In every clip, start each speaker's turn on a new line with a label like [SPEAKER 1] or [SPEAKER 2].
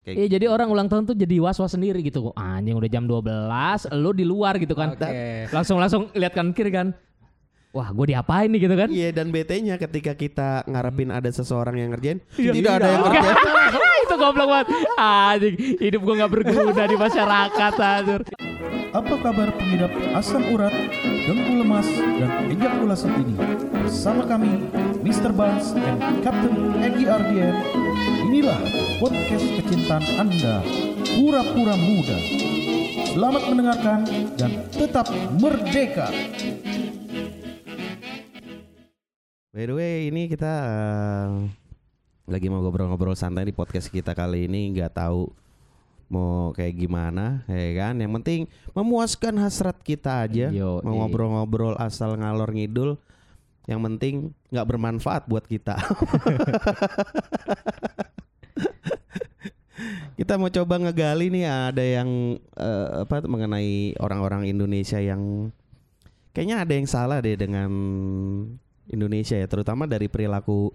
[SPEAKER 1] Kayak
[SPEAKER 2] Iya jadi orang ulang tahun tuh jadi was-was sendiri gitu. Anjing udah jam 12, lu di luar gitu kan.
[SPEAKER 3] Oke.
[SPEAKER 2] Langsung langsung lihat kan kiri kan. Wah, gue diapain nih gitu kan?
[SPEAKER 1] Iya dan BT-nya ketika kita ngarepin ada seseorang yang ngerjain,
[SPEAKER 2] Iya,
[SPEAKER 1] tidak ada yang ngerjain.
[SPEAKER 2] itu goblok banget. Anjing, hidup gue nggak berguna di masyarakat anjir.
[SPEAKER 4] Apa kabar pengidap asam urat, dengkul lemas, dan ejakulasi ini? Bersama kami, Mr. Barnes and Captain Egy Ardian. Inilah podcast kecintaan Anda, Pura-Pura Muda. Selamat mendengarkan dan tetap merdeka.
[SPEAKER 1] By the way, ini kita eh, lagi mau ngobrol-ngobrol santai di podcast kita kali ini nggak tahu mau kayak gimana, ya kan? Yang penting memuaskan hasrat kita aja.
[SPEAKER 2] Yo,
[SPEAKER 1] mau
[SPEAKER 2] iya.
[SPEAKER 1] ngobrol-ngobrol asal ngalor ngidul. Yang penting nggak bermanfaat buat kita. kita mau coba ngegali nih ada yang eh, apa mengenai orang-orang Indonesia yang kayaknya ada yang salah deh dengan Indonesia ya, terutama dari perilaku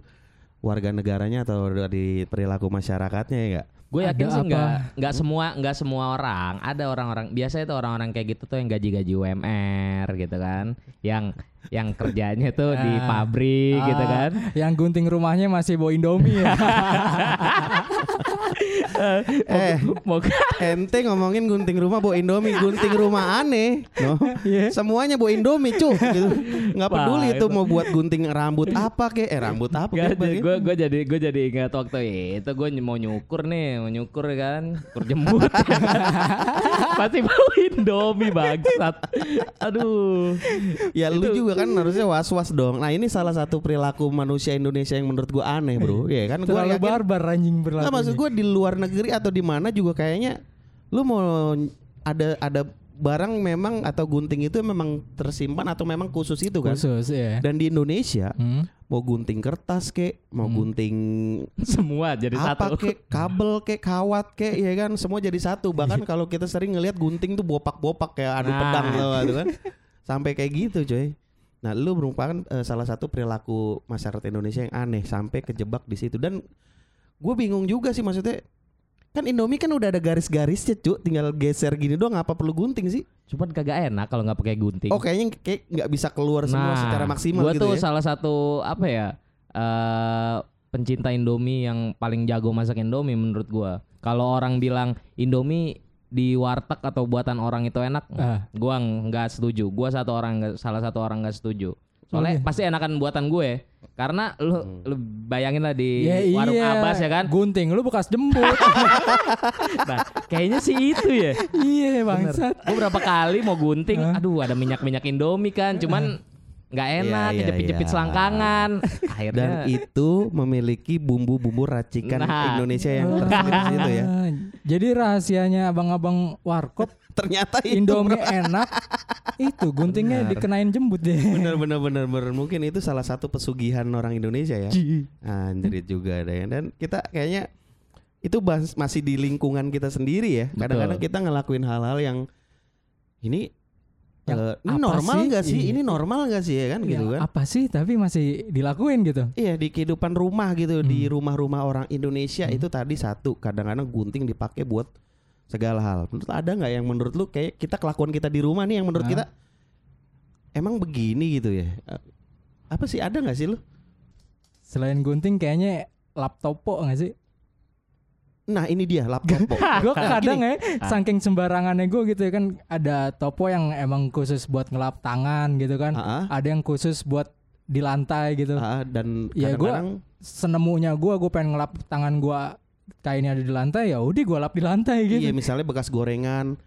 [SPEAKER 1] warga negaranya atau dari perilaku masyarakatnya ya enggak?
[SPEAKER 2] Gue yakin
[SPEAKER 3] Ada
[SPEAKER 2] sih nggak nggak semua nggak semua orang. Ada orang-orang biasa itu orang-orang kayak gitu tuh yang gaji-gaji UMR gitu kan, yang yang kerjanya tuh di
[SPEAKER 3] Ah.
[SPEAKER 2] pabrik gitu
[SPEAKER 3] Ah,
[SPEAKER 2] kan.
[SPEAKER 3] Yang gunting rumahnya masih bawa Indomie ya.
[SPEAKER 1] Eh,
[SPEAKER 2] Mau
[SPEAKER 1] ente ngomongin gunting rumah bawa Indomie, gunting rumah aneh. No.
[SPEAKER 3] Iya.
[SPEAKER 1] Semuanya bawa Indomie, cuy gitu. Nggak peduli itu
[SPEAKER 2] itu.
[SPEAKER 1] mau buat gunting rambut apa kek, eh rambut apa
[SPEAKER 2] Gak,
[SPEAKER 1] kek,
[SPEAKER 2] gue gue jadi gue jadi ingat waktu itu gue mau nyukur nih, mau nyukur kan, ukur jembut. Pasti mau Indomie bangsat. Aduh.
[SPEAKER 1] Ya lu
[SPEAKER 2] Itu-
[SPEAKER 1] juga kan harusnya was-was dong. Nah, ini salah satu perilaku manusia Indonesia yang menurut gua aneh, Bro. Iya kan gua
[SPEAKER 3] Terlalu
[SPEAKER 1] yakin
[SPEAKER 3] barbar anjing berlaku.
[SPEAKER 1] Nggak, maksud gue di luar negeri atau di mana juga kayaknya lu mau ada ada barang memang atau gunting itu memang tersimpan atau memang khusus itu kan.
[SPEAKER 3] Khusus ya.
[SPEAKER 1] Dan di Indonesia
[SPEAKER 3] Hmm.
[SPEAKER 1] mau gunting kertas kek, mau
[SPEAKER 3] Hmm.
[SPEAKER 1] gunting
[SPEAKER 2] Semua jadi
[SPEAKER 1] apa
[SPEAKER 2] satu.
[SPEAKER 1] kek, kabel kek, kawat kek, ya kan semua jadi satu. Bahkan kalau kita sering ngelihat gunting tuh bopak-bopak kayak adu
[SPEAKER 2] Nah.
[SPEAKER 1] pedang tuh kan. Sampai kayak gitu, coy. Nah, lu merupakan eh, salah satu perilaku masyarakat Indonesia yang aneh sampai kejebak di situ dan gue bingung juga sih maksudnya kan Indomie kan udah ada garis-garisnya cu tinggal geser gini doang apa perlu gunting sih
[SPEAKER 2] Cuman kagak enak kalau nggak pakai gunting.
[SPEAKER 1] oh kayaknya kayak nggak bisa keluar semua secara maksimal
[SPEAKER 2] gua
[SPEAKER 1] gitu
[SPEAKER 2] tuh
[SPEAKER 1] ya
[SPEAKER 2] salah satu apa ya eh pencinta Indomie yang paling jago masak Indomie menurut gua. Kalau orang bilang Indomie di warteg atau buatan orang itu enak,
[SPEAKER 3] Ah.
[SPEAKER 2] gua nggak setuju. Gua satu orang salah satu orang nggak setuju. Soalnya
[SPEAKER 3] Oke.
[SPEAKER 2] pasti enakan buatan gue. Karena lu,
[SPEAKER 1] Hmm.
[SPEAKER 2] lu bayangin lah di
[SPEAKER 3] Ya
[SPEAKER 2] warung
[SPEAKER 3] iya.
[SPEAKER 2] Abbas ya kan.
[SPEAKER 3] Gunting lu bekas jembut.
[SPEAKER 2] Nah, kayaknya sih itu ya.
[SPEAKER 3] iya bangsat.
[SPEAKER 2] Gue berapa kali mau gunting, aduh ada minyak-minyak Indomie kan, cuman nggak enak,
[SPEAKER 1] Iya, iya,
[SPEAKER 2] kejepit-jepit
[SPEAKER 1] iya.
[SPEAKER 2] selangkangan. Akhirnya
[SPEAKER 1] dan itu memiliki bumbu-bumbu racikan
[SPEAKER 2] Nah.
[SPEAKER 1] Indonesia yang tersendiri di situ ya
[SPEAKER 3] Jadi rahasianya abang-abang warkop
[SPEAKER 1] ternyata itu
[SPEAKER 3] Indomie
[SPEAKER 1] bro.
[SPEAKER 3] enak itu guntingnya
[SPEAKER 1] Benar.
[SPEAKER 3] dikenain jembut deh.
[SPEAKER 1] bener bener bener bener mungkin itu salah satu pesugihan orang Indonesia ya Anjrit juga ada ya. Dan kita kayaknya itu bas- masih di lingkungan kita sendiri ya. Kadang-kadang kita ngelakuin hal-hal yang ini
[SPEAKER 3] Yang
[SPEAKER 1] eh, ini normal
[SPEAKER 3] sih?
[SPEAKER 1] nggak sih?
[SPEAKER 3] Iya.
[SPEAKER 1] Ini normal nggak sih ya kan
[SPEAKER 3] Ya,
[SPEAKER 1] gitu kan?
[SPEAKER 3] Apa sih tapi masih dilakuin gitu.
[SPEAKER 1] Iya di kehidupan rumah gitu
[SPEAKER 3] Hmm.
[SPEAKER 1] di rumah-rumah orang Indonesia
[SPEAKER 3] Hmm.
[SPEAKER 1] itu tadi satu kadang-kadang gunting dipakai buat segala hal. Menurut ada nggak yang menurut lu kayak kita kelakuan kita di rumah nih yang menurut
[SPEAKER 3] Hah?
[SPEAKER 1] kita emang begini gitu ya? Eh, Apa sih ada nggak sih lu?
[SPEAKER 3] Selain gunting kayaknya lap topo gak sih?
[SPEAKER 1] Nah ini dia laptop.
[SPEAKER 3] Gue kadang ya saking sembarangannya gue gitu ya kan ada topo yang emang khusus buat ngelap tangan gitu kan.
[SPEAKER 1] ah, ah,
[SPEAKER 3] Ada yang khusus buat di lantai gitu.
[SPEAKER 1] ah, dan
[SPEAKER 3] Ya,
[SPEAKER 1] kadang-kadang
[SPEAKER 3] Senemunya gue gue pengen ngelap tangan gue kainnya ada di lantai ya udah gue lap di lantai gitu.
[SPEAKER 1] Iya misalnya bekas gorengan,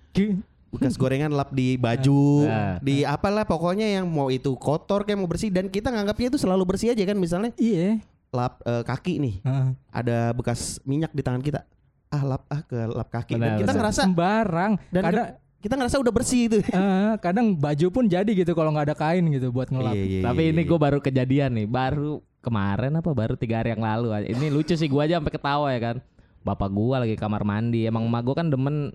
[SPEAKER 1] bekas gorengan lap di baju,
[SPEAKER 2] Nah.
[SPEAKER 1] di apalah pokoknya yang mau itu kotor kayak mau bersih dan kita nganggapnya itu selalu bersih aja kan misalnya
[SPEAKER 3] Iya.
[SPEAKER 1] lap eh, kaki nih
[SPEAKER 3] Heeh.
[SPEAKER 1] ada bekas minyak di tangan kita, ah lap ah ke lap kaki dan
[SPEAKER 2] Benar,
[SPEAKER 1] kita
[SPEAKER 2] benar.
[SPEAKER 1] ngerasa
[SPEAKER 3] sembarang.
[SPEAKER 1] dan
[SPEAKER 3] kadang
[SPEAKER 1] kita ngerasa udah bersih itu.
[SPEAKER 3] eh, kadang baju pun jadi gitu kalau nggak ada kain gitu buat ngelap.
[SPEAKER 1] Iya, iya,
[SPEAKER 2] Tapi
[SPEAKER 1] iya,
[SPEAKER 2] ini
[SPEAKER 1] iya.
[SPEAKER 2] gue baru kejadian nih, baru kemarin apa baru tiga hari yang lalu. Ini lucu sih gue aja sampai ketawa ya kan. Bapak gue lagi kamar mandi, emang emak gue kan demen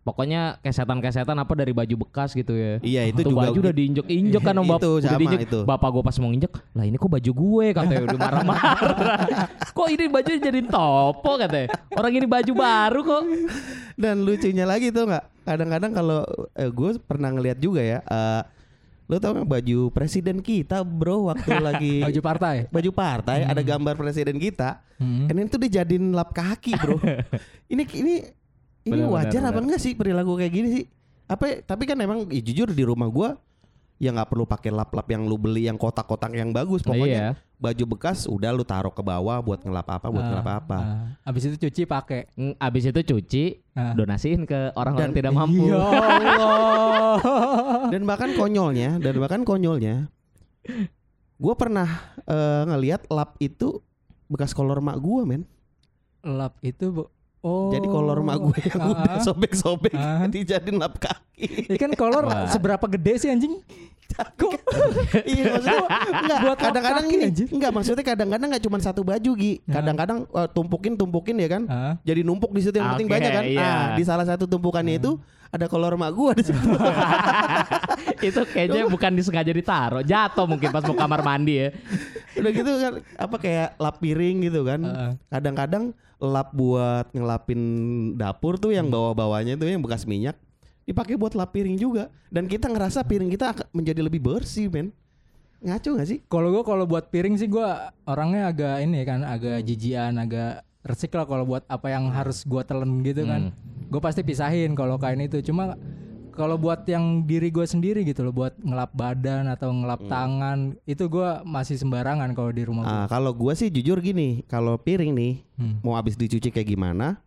[SPEAKER 2] Pokoknya kesetan-kesetan apa dari baju bekas gitu ya.
[SPEAKER 1] Iya, itu
[SPEAKER 2] Tuh
[SPEAKER 1] juga
[SPEAKER 2] baju udah diinjek-injek kan
[SPEAKER 1] Itu
[SPEAKER 2] bapak udah
[SPEAKER 1] sama,
[SPEAKER 2] diinjek.
[SPEAKER 1] itu.
[SPEAKER 2] Bapak gue pas mau nginjek, lah ini kok baju gue katanya udah marah-marah. kok ini baju jadiin topo katanya. Orang ini baju baru kok.
[SPEAKER 1] Dan lucunya lagi tuh nggak? Kadang-kadang kalau eh, gue pernah ngeliat juga ya. eh lu tau nggak baju presiden kita bro waktu lagi
[SPEAKER 3] Baju partai.
[SPEAKER 1] baju partai ada gambar presiden kita.
[SPEAKER 3] Hmm.
[SPEAKER 1] Kan itu dijadiin lap kaki bro. ini ini ini
[SPEAKER 2] Benar,
[SPEAKER 1] wajar
[SPEAKER 2] benar,
[SPEAKER 1] apa enggak sih perilaku kayak gini sih? Apa? Tapi kan emang ya, jujur di rumah gua ya nggak perlu pakai lap-lap yang lu beli yang kotak-kotak yang bagus. Pokoknya
[SPEAKER 2] Iya.
[SPEAKER 1] baju bekas udah lu taruh ke bawah buat ngelap apa, buat ngelap apa.
[SPEAKER 3] Ah, abis itu cuci pakai.
[SPEAKER 2] Mm, Abis itu cuci,
[SPEAKER 3] Ah.
[SPEAKER 2] donasiin ke orang-orang
[SPEAKER 1] Dan-
[SPEAKER 2] tidak mampu.
[SPEAKER 3] Ya Allah.
[SPEAKER 1] Dan bahkan konyolnya, dan bahkan konyolnya, gua pernah eh, ngelihat lap itu bekas kolor mak gua men.
[SPEAKER 3] Lap itu bu- Oh.
[SPEAKER 1] Jadi kolor mak gue yang
[SPEAKER 3] Ah,
[SPEAKER 1] udah
[SPEAKER 3] ah.
[SPEAKER 1] sobek-sobek
[SPEAKER 3] Ah.
[SPEAKER 1] dijadiin lap kaki.
[SPEAKER 3] Ikan kolor seberapa gede sih anjing? Kok
[SPEAKER 1] iya maksudnya enggak
[SPEAKER 3] Buat
[SPEAKER 1] kadang-kadang
[SPEAKER 3] kaki,
[SPEAKER 1] ini
[SPEAKER 3] anjir.
[SPEAKER 1] enggak maksudnya kadang-kadang enggak cuma satu baju Gi. Kadang-kadang eh, tumpukin tumpukin ya kan. Jadi numpuk di situ yang penting banyak kan.
[SPEAKER 2] iya.
[SPEAKER 1] Nah, di salah satu tumpukannya itu ada kolor mak gua di situ.
[SPEAKER 2] itu kayaknya bukan disengaja ditaruh, jatuh mungkin pas mau kamar mandi ya.
[SPEAKER 1] Udah gitu kan apa kayak lap piring gitu kan. Kadang-kadang lap buat ngelapin dapur tuh yang bawah-bawahnya tuh yang bekas minyak dipakai buat lap piring juga dan kita ngerasa piring kita akan menjadi lebih bersih men ngaco gak sih
[SPEAKER 3] Kalau gue kalau buat piring sih gue orangnya agak ini kan agak jijian, agak resik lah kalau buat apa yang harus gue telan gitu kan. Gue pasti pisahin kalau kain itu. Cuma kalau buat yang diri gue sendiri gitu loh, buat ngelap badan atau ngelap tangan itu gue masih sembarangan kalau di rumah. gua.
[SPEAKER 1] Ah, kalau gua sih jujur gini, kalau piring nih
[SPEAKER 3] Hmm.
[SPEAKER 1] mau habis dicuci kayak gimana,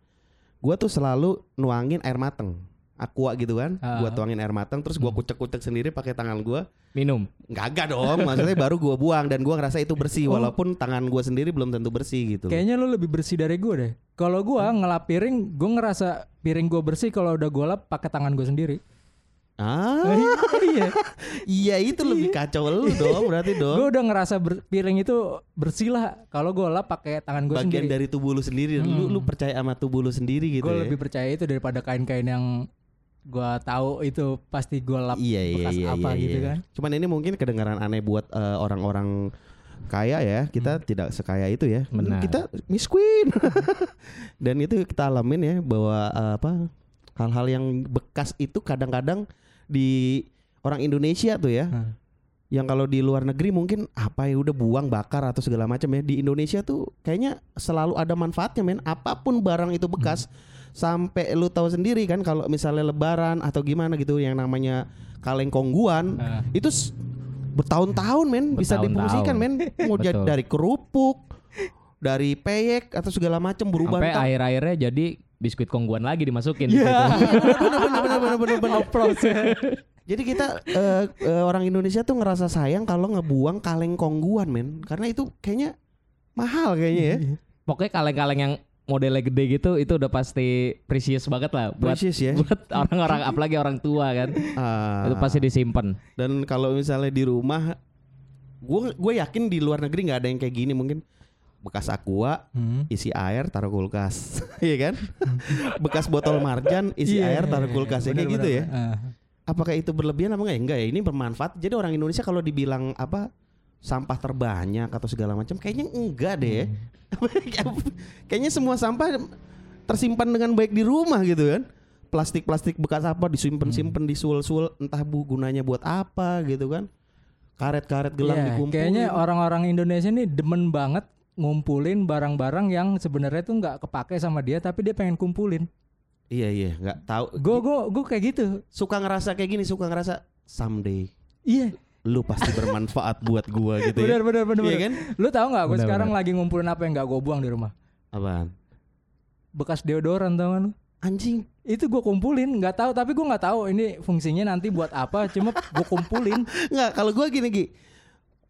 [SPEAKER 1] gua tuh selalu nuangin air mateng, aqua gitu kan,
[SPEAKER 3] Ah.
[SPEAKER 1] gua tuangin air mateng, terus gua kucek-kucek sendiri pakai tangan gua.
[SPEAKER 2] Minum.
[SPEAKER 1] Enggak dong, maksudnya baru gua buang dan gua ngerasa itu bersih,
[SPEAKER 3] Oh.
[SPEAKER 1] walaupun tangan gua sendiri belum tentu bersih gitu.
[SPEAKER 3] Kayaknya lu lebih bersih dari gue deh. Kalau gue ngelap piring, gue ngerasa piring gue bersih kalau udah gue lap pakai tangan gue sendiri.
[SPEAKER 1] Ah,
[SPEAKER 3] iya.
[SPEAKER 1] iya itu lebih kacau lu dong, berarti
[SPEAKER 3] Gue
[SPEAKER 1] dong.
[SPEAKER 3] udah ngerasa ber- piring itu bersih lah kalau gue lap pakai tangan gue
[SPEAKER 1] Bagian
[SPEAKER 3] sendiri.
[SPEAKER 1] dari tubuh lu sendiri, lu lu percaya sama tubuh lu sendiri gitu
[SPEAKER 3] gue
[SPEAKER 1] ya.
[SPEAKER 3] lebih percaya itu daripada kain-kain yang gue tahu itu pasti gue lap
[SPEAKER 1] Iya iya
[SPEAKER 3] bekas
[SPEAKER 1] iya
[SPEAKER 3] apa
[SPEAKER 1] iya,
[SPEAKER 3] gitu
[SPEAKER 1] iya.
[SPEAKER 3] kan.
[SPEAKER 1] Cuman ini mungkin kedengaran aneh buat eh, orang-orang kaya ya. Kita tidak sekaya itu ya.
[SPEAKER 2] Benar.
[SPEAKER 1] Kita miskin. Dan itu kita alamin ya bahwa eh, apa hal-hal yang bekas itu kadang-kadang di orang Indonesia tuh ya.
[SPEAKER 3] Hmm.
[SPEAKER 1] Yang kalau di luar negeri mungkin apa ya udah buang bakar atau segala macam ya. Di Indonesia tuh kayaknya selalu ada manfaatnya men. Apa pun barang itu bekas sampai lu tahu sendiri kan kalau misalnya lebaran atau gimana gitu yang namanya kaleng kongguan
[SPEAKER 3] Ah.
[SPEAKER 1] itu bertahun-tahun men bisa difungsikan men mau jadi dari kerupuk dari peyek atau segala macam berubah
[SPEAKER 2] Sampai akhir-akhirnya jadi biskuit kongguan lagi dimasukin di
[SPEAKER 3] Iya.
[SPEAKER 2] situ.
[SPEAKER 1] bener bener bener bener bener bener. Jadi kita eh, eh, orang Indonesia tuh ngerasa sayang kalau ngebuang kaleng kongguan men karena itu kayaknya mahal kayaknya ya.
[SPEAKER 2] Pokoknya kaleng-kaleng yang modelnya gede gitu itu udah pasti precious banget lah buat
[SPEAKER 1] Precious ya.
[SPEAKER 2] buat orang-orang apalagi orang tua kan.
[SPEAKER 1] Ah,
[SPEAKER 2] Itu pasti disimpan.
[SPEAKER 1] Dan kalau misalnya di rumah, gue gue yakin di luar negeri nggak ada yang kayak gini mungkin bekas aqua
[SPEAKER 3] Hmm.
[SPEAKER 1] isi air taruh kulkas, iya kan? bekas botol marjan isi
[SPEAKER 3] Iya,
[SPEAKER 1] air taruh
[SPEAKER 3] iya,
[SPEAKER 1] kulkas ya
[SPEAKER 3] bener,
[SPEAKER 1] kayak gitu
[SPEAKER 3] bener.
[SPEAKER 1] ya.
[SPEAKER 3] Ah.
[SPEAKER 1] Apakah itu berlebihan apa enggak? Enggak ya, ini bermanfaat. Jadi orang Indonesia kalau dibilang apa sampah terbanyak atau segala macam kayaknya enggak deh. ya. kayaknya semua sampah tersimpan dengan baik di rumah gitu kan. Plastik-plastik bekas apa disimpan-simpan disul-sul entah bu gunanya buat apa gitu kan. Karet-karet gelang
[SPEAKER 3] Iya,
[SPEAKER 1] dikumpulin.
[SPEAKER 3] Kayaknya orang-orang Indonesia ini demen banget ngumpulin barang-barang yang sebenarnya tuh nggak kepake sama dia tapi dia pengen kumpulin.
[SPEAKER 1] Iya iya, nggak tahu.
[SPEAKER 3] Gue gue gue kayak gitu.
[SPEAKER 1] suka ngerasa kayak gini, suka ngerasa someday
[SPEAKER 3] Iya.
[SPEAKER 1] Lu pasti bermanfaat buat gua gitu
[SPEAKER 3] Bener
[SPEAKER 1] ya.
[SPEAKER 3] bener bener.
[SPEAKER 1] Iya
[SPEAKER 3] bener.
[SPEAKER 1] kan?
[SPEAKER 3] Lu tahu nggak? Gue
[SPEAKER 2] Bener,
[SPEAKER 3] sekarang
[SPEAKER 2] bener.
[SPEAKER 3] lagi ngumpulin apa yang nggak gue buang di rumah?
[SPEAKER 1] Apaan?
[SPEAKER 3] Bekas deodoran tau gak lu?
[SPEAKER 1] Anjing.
[SPEAKER 3] Itu gue kumpulin, nggak tahu tapi gue nggak tahu ini fungsinya nanti buat apa. Cuma gue kumpulin.
[SPEAKER 1] Nggak, kalau gua gini Gi.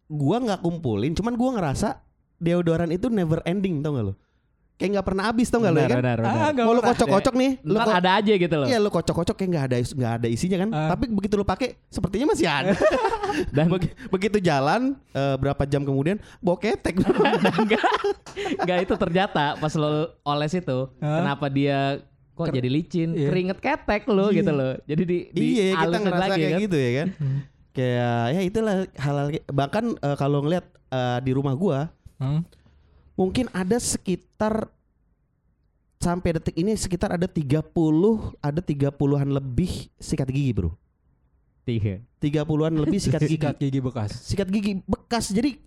[SPEAKER 1] Gua nggak kumpulin, cuman gua ngerasa deodoran itu never ending tau gak lo? Kayak nggak pernah habis tau gak lo ya kan?
[SPEAKER 2] benar, benar.
[SPEAKER 3] Ah, nggak
[SPEAKER 1] Mau lu
[SPEAKER 3] pernah.
[SPEAKER 1] kocok-kocok nih, lu
[SPEAKER 2] Ntar
[SPEAKER 1] ko-
[SPEAKER 2] ada aja gitu loh.
[SPEAKER 1] Iya lu kocok-kocok kayak nggak ada is- nggak ada isinya kan?
[SPEAKER 3] Ah.
[SPEAKER 1] Tapi begitu lu pakai sepertinya masih ada.
[SPEAKER 2] Dan
[SPEAKER 1] Begi- begitu jalan eh, berapa jam kemudian bawa ketek.
[SPEAKER 2] enggak enggak itu ternyata pas lo oles itu
[SPEAKER 3] Hah?
[SPEAKER 2] kenapa dia kok jadi licin,
[SPEAKER 3] Iya.
[SPEAKER 2] keringet ketek lo gitu loh. Jadi di, di
[SPEAKER 1] iya kita ngerasa
[SPEAKER 2] lagi
[SPEAKER 1] kayak
[SPEAKER 2] kan.
[SPEAKER 1] gitu ya kan kayak ya itulah hal-hal bahkan eh, kalau ngeliat eh, di rumah gua
[SPEAKER 3] Hmm?
[SPEAKER 1] Mungkin ada sekitar sampai detik ini sekitar ada 30 ada 30-an lebih sikat gigi bro.
[SPEAKER 2] Tiga.
[SPEAKER 1] 30-an lebih sikat gigi.
[SPEAKER 3] Sikat gigi bekas.
[SPEAKER 1] sikat gigi bekas. Jadi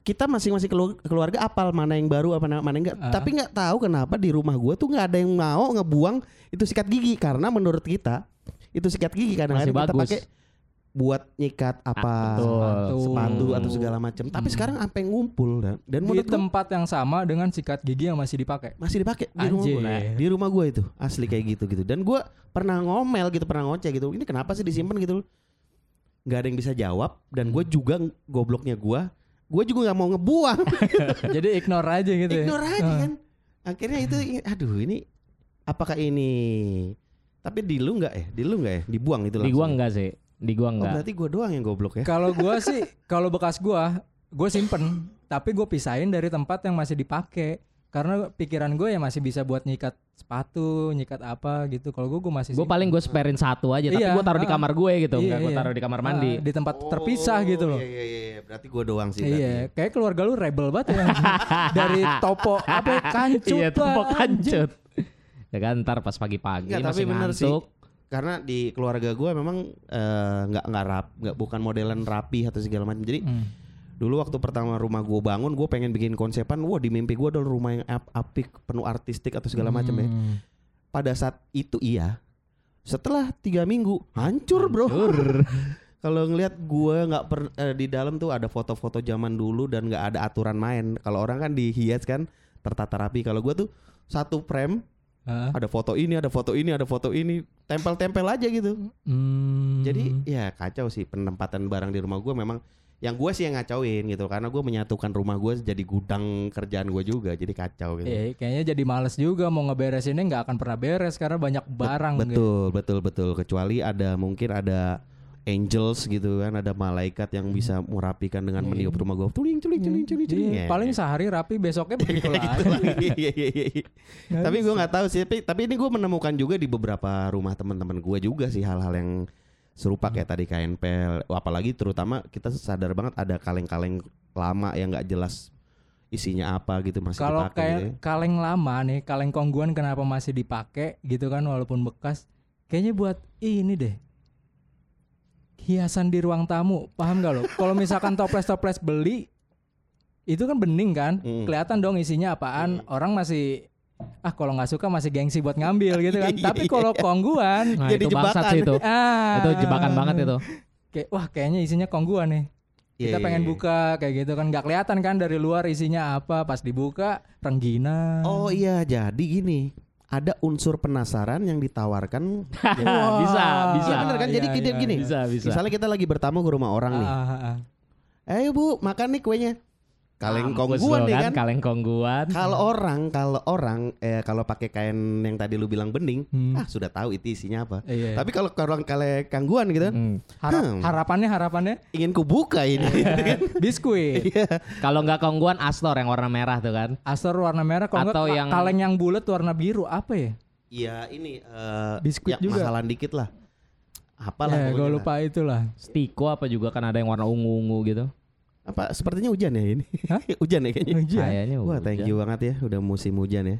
[SPEAKER 1] kita masing-masing kelu- keluarga apal mana yang baru apa mana yang enggak
[SPEAKER 3] Ah.
[SPEAKER 1] tapi nggak tahu kenapa di rumah gua tuh nggak ada yang mau ngebuang itu sikat gigi. Karena menurut kita itu sikat gigi kadang-kadang kita pakai buat nyikat apa
[SPEAKER 2] Ah,
[SPEAKER 1] sepatu
[SPEAKER 2] Hmm.
[SPEAKER 1] atau segala macam tapi sekarang sampai ngumpul dan, dan
[SPEAKER 3] Di
[SPEAKER 1] menurut gua
[SPEAKER 3] tempat yang sama dengan sikat gigi yang masih dipakai.
[SPEAKER 1] masih dipakai. Di rumah
[SPEAKER 3] Anjir.
[SPEAKER 1] gua. di rumah gua itu. Asli kayak gitu gitu. Dan gua pernah ngomel gitu pernah ngoceh gitu. Ini kenapa sih disimpan gitu? Nggak ada yang bisa jawab. Dan gue juga gobloknya gua. Gue juga nggak mau ngebuang.
[SPEAKER 3] Jadi ignore aja gitu ya.
[SPEAKER 1] ignore aja kan. Akhirnya itu aduh ini apakah ini? Tapi di lu nggak ya? Di lu nggak ya? Dibuang itu langsung?
[SPEAKER 2] enggak sih. Di gua
[SPEAKER 1] oh,
[SPEAKER 2] enggak.
[SPEAKER 1] berarti gua doang yang goblok ya
[SPEAKER 3] Kalau gua sih, kalau bekas gua, gua simpen, tapi gue pisahin dari tempat yang masih dipakai. Karena pikiran gue ya masih bisa buat nyikat sepatu, nyikat apa gitu. Kalau gue gue masih
[SPEAKER 2] Gue paling gue sparein satu aja, tapi
[SPEAKER 3] Iya,
[SPEAKER 2] gue taruh di
[SPEAKER 3] ah.
[SPEAKER 2] kamar gue gitu,
[SPEAKER 3] Iya,
[SPEAKER 2] enggak gue
[SPEAKER 3] iya.
[SPEAKER 2] taruh di kamar
[SPEAKER 3] Ah,
[SPEAKER 2] mandi.
[SPEAKER 3] di tempat terpisah gitu loh.
[SPEAKER 1] iya iya iya berarti gua doang sih berarti.
[SPEAKER 3] Iya, kayak keluarga lu rebel banget ya. dari topo apa ya, kancut
[SPEAKER 2] Iya,
[SPEAKER 3] anjing.
[SPEAKER 2] kancut. Ya kan ntar pas pagi-pagi
[SPEAKER 1] Nggak, tapi
[SPEAKER 2] masih
[SPEAKER 1] bener sih. Karena di keluarga gua memang eh, nggak nggak rap nggak bukan modelan rapi atau segala macam jadi
[SPEAKER 3] Hmm.
[SPEAKER 1] Dulu waktu pertama rumah gue bangun, gue pengen bikin konsepan. Wah di mimpi gue adalah rumah yang ap apik, penuh artistik atau segala macam ya.
[SPEAKER 3] Hmm.
[SPEAKER 1] Pada saat itu iya. Setelah tiga minggu hancur bro. Kalau ngelihat gue nggak per eh, di dalam tuh ada foto-foto zaman dulu dan nggak ada aturan main. Kalau orang kan dihias kan tertata rapi. Kalau gue tuh satu frame
[SPEAKER 3] Ah.
[SPEAKER 1] ada foto ini, ada foto ini, ada foto ini, tempel-tempel aja gitu.
[SPEAKER 3] Hmm.
[SPEAKER 1] Jadi ya kacau sih penempatan barang di rumah gue memang yang gue sih yang ngacauin gitu karena gue menyatukan rumah gue jadi gudang kerjaan gue juga jadi kacau gitu.
[SPEAKER 3] Eh, kayaknya jadi males juga mau ngeberesinnya nggak akan pernah beres karena banyak barang gitu.
[SPEAKER 1] betul betul betul kecuali ada mungkin ada angels gitu kan ada malaikat yang bisa merapikan dengan meniup rumah gue tuling tuling tuling tuling tuling
[SPEAKER 3] Iya,
[SPEAKER 1] Ya,
[SPEAKER 3] paling sehari rapi besoknya begitu lagi.
[SPEAKER 1] Iya, iya, iya, iya.
[SPEAKER 3] Nggak
[SPEAKER 1] tapi gue nggak tahu sih tapi, tapi ini gue menemukan juga di beberapa rumah teman-teman gue juga sih hal-hal yang serupa kayak tadi KNPL apalagi terutama kita sadar banget ada kaleng-kaleng lama yang nggak jelas isinya apa gitu masih
[SPEAKER 3] Kalau
[SPEAKER 1] dipakai
[SPEAKER 3] kayak
[SPEAKER 1] gitu ya.
[SPEAKER 3] kaleng lama nih, kaleng kongguan kenapa masih dipakai gitu kan walaupun bekas? Kayaknya buat ini deh. Hiasan di ruang tamu, paham gak lo? Kalau misalkan toples-toples beli itu kan bening kan,
[SPEAKER 1] Mm.
[SPEAKER 3] kelihatan dong isinya apaan. Orang masih ah kalau nggak suka masih gengsi buat ngambil gitu kan. Tapi kalau kongguan,
[SPEAKER 2] Nah,
[SPEAKER 1] Jadi
[SPEAKER 2] itu
[SPEAKER 1] jebakan.
[SPEAKER 2] sih itu.
[SPEAKER 3] ah
[SPEAKER 2] Itu jebakan banget itu.
[SPEAKER 3] Kayak wah kayaknya isinya kongguan nih.
[SPEAKER 1] Iya,
[SPEAKER 3] Kita
[SPEAKER 1] iya,
[SPEAKER 3] pengen
[SPEAKER 1] iya.
[SPEAKER 3] buka kayak gitu kan nggak kelihatan kan dari luar isinya apa pas dibuka rengginang.
[SPEAKER 1] Oh iya jadi gini ada unsur penasaran yang ditawarkan
[SPEAKER 2] bisa, bisa.
[SPEAKER 1] Iya bener kan jadi
[SPEAKER 3] Iya,
[SPEAKER 1] gini
[SPEAKER 3] iya,
[SPEAKER 1] gini
[SPEAKER 2] Bisa, bisa.
[SPEAKER 1] misalnya kita lagi bertamu ke rumah orang nih
[SPEAKER 3] Ah, ah, ah.
[SPEAKER 1] ayo bu makan nih kuenya kaleng
[SPEAKER 2] Mampus
[SPEAKER 1] kongguan nih kan
[SPEAKER 2] Kaleng kongguan.
[SPEAKER 1] Kalau orang, kalau orang, eh kalau pakai kain yang tadi lu bilang bening,
[SPEAKER 3] Hmm.
[SPEAKER 1] ah sudah tahu itu isinya apa.
[SPEAKER 3] Iya.
[SPEAKER 1] Tapi kalau orang kalau kangguan gitu,
[SPEAKER 2] Hmm.
[SPEAKER 3] Harap-
[SPEAKER 1] Hmm.
[SPEAKER 3] harapannya harapannya
[SPEAKER 1] ingin ku buka ini.
[SPEAKER 3] biskuit.
[SPEAKER 1] Iya.
[SPEAKER 2] Kalau nggak kongguan Astor yang warna merah tuh kan.
[SPEAKER 3] Astor warna merah kalau
[SPEAKER 2] Atau yang-
[SPEAKER 3] kaleng yang bulat warna biru apa ya?
[SPEAKER 1] Iya ini eh
[SPEAKER 3] Biskuit
[SPEAKER 1] ya,
[SPEAKER 3] juga.
[SPEAKER 1] masalah dikit lah. Apalah
[SPEAKER 3] ya, gue
[SPEAKER 1] lah.
[SPEAKER 3] lupa itulah.
[SPEAKER 2] Stiko apa juga kan ada yang warna ungu-ungu gitu.
[SPEAKER 1] Apa sepertinya hujan ya ini?
[SPEAKER 3] Hah?
[SPEAKER 1] hujan ya kayaknya.
[SPEAKER 3] Hujan.
[SPEAKER 2] Kayaknya
[SPEAKER 1] Wah, thank you banget ya udah musim hujan ya.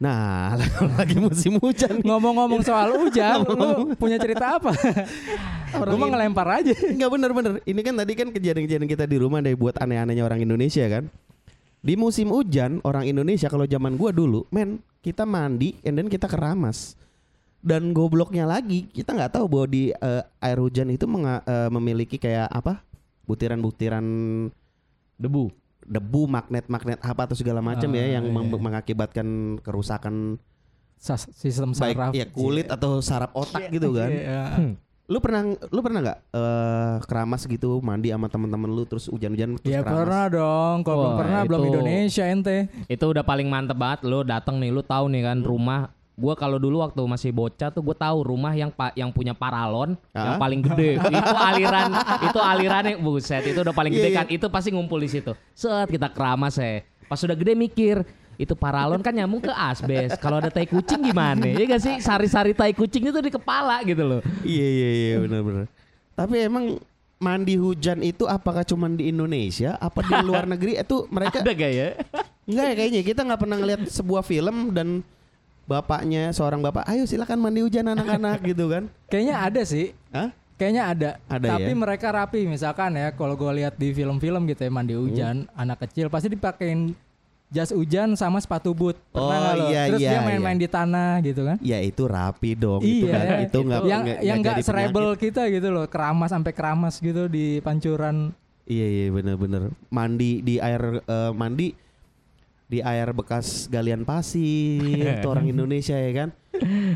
[SPEAKER 1] Nah, lagi musim hujan.
[SPEAKER 3] Ngomong-ngomong soal hujan, lu punya cerita apa?
[SPEAKER 1] Orang
[SPEAKER 3] Gue mah ngelempar aja.
[SPEAKER 1] Enggak bener-bener. Ini kan tadi kan kejadian-kejadian kita di rumah deh buat aneh-anehnya orang Indonesia kan. Di musim hujan orang Indonesia kalau zaman gua dulu, men kita mandi and then kita keramas. Dan gobloknya lagi kita nggak tahu bahwa di eh, air hujan itu menga- eh, memiliki kayak apa? Butiran-butiran
[SPEAKER 2] Debu.
[SPEAKER 1] debu, magnet-magnet apa atau segala macam
[SPEAKER 3] Ah,
[SPEAKER 1] ya yang
[SPEAKER 3] iya.
[SPEAKER 1] mem- mengakibatkan kerusakan
[SPEAKER 3] Sas- sistem
[SPEAKER 1] baik
[SPEAKER 3] saraf.
[SPEAKER 1] ya kulit atau saraf otak gitu kan.
[SPEAKER 3] Iya.
[SPEAKER 1] Lu pernah lu pernah nggak eh, keramas gitu mandi sama teman-teman lu terus hujan-hujan terus
[SPEAKER 3] Ya
[SPEAKER 1] keramas?
[SPEAKER 3] pernah dong. Kalau belum pernah belum
[SPEAKER 2] itu-
[SPEAKER 3] Indonesia ente.
[SPEAKER 2] Itu udah paling mantep banget lu datang nih lu tahu nih kan
[SPEAKER 1] Hmm.
[SPEAKER 2] rumah gua kalau dulu waktu masih bocah tuh gue tahu rumah yang pa- yang punya paralon yang
[SPEAKER 1] Ah?
[SPEAKER 2] paling gede itu aliran itu alirannya buset itu udah paling gede
[SPEAKER 1] Iya,
[SPEAKER 2] kan itu pasti ngumpul di situ set kita keramas ya pas sudah gede mikir itu paralon kan nyambung ke asbes. Kalau ada tai kucing gimana? Ya gak sih sari-sari tai kucing itu di kepala gitu loh.
[SPEAKER 1] Iya iya iya benar-benar. Tapi emang mandi hujan itu apakah cuma di Indonesia apa di luar negeri itu mereka
[SPEAKER 2] Ada gak ya?
[SPEAKER 1] enggak ya kayaknya kita nggak pernah ngeliat sebuah film dan bapaknya seorang bapak ayo silakan mandi hujan anak-anak gitu kan
[SPEAKER 3] Kayaknya ada sih.
[SPEAKER 1] Hah?
[SPEAKER 3] Kayaknya ada.
[SPEAKER 1] Ada
[SPEAKER 3] Tapi
[SPEAKER 1] ya?
[SPEAKER 3] mereka rapi misalkan ya kalau gue lihat di film-film gitu ya mandi hujan
[SPEAKER 1] Hmm.
[SPEAKER 3] anak kecil pasti dipakein jas hujan sama sepatu boot. Pernah
[SPEAKER 1] Oh, iya,
[SPEAKER 3] Terus
[SPEAKER 1] iya,
[SPEAKER 3] dia main-main
[SPEAKER 1] iya.
[SPEAKER 3] di tanah gitu kan.
[SPEAKER 1] ya itu rapi dong itu
[SPEAKER 3] iya,
[SPEAKER 1] nggak-
[SPEAKER 3] ya.
[SPEAKER 1] itu nggak
[SPEAKER 3] yang
[SPEAKER 1] nggak-
[SPEAKER 3] yang
[SPEAKER 1] nggak
[SPEAKER 3] serebel kita gitu loh, keramas sampai keramas gitu di pancuran.
[SPEAKER 1] iya iya benar-benar mandi di air eh, mandi di air bekas galian pasir itu orang Indonesia ya kan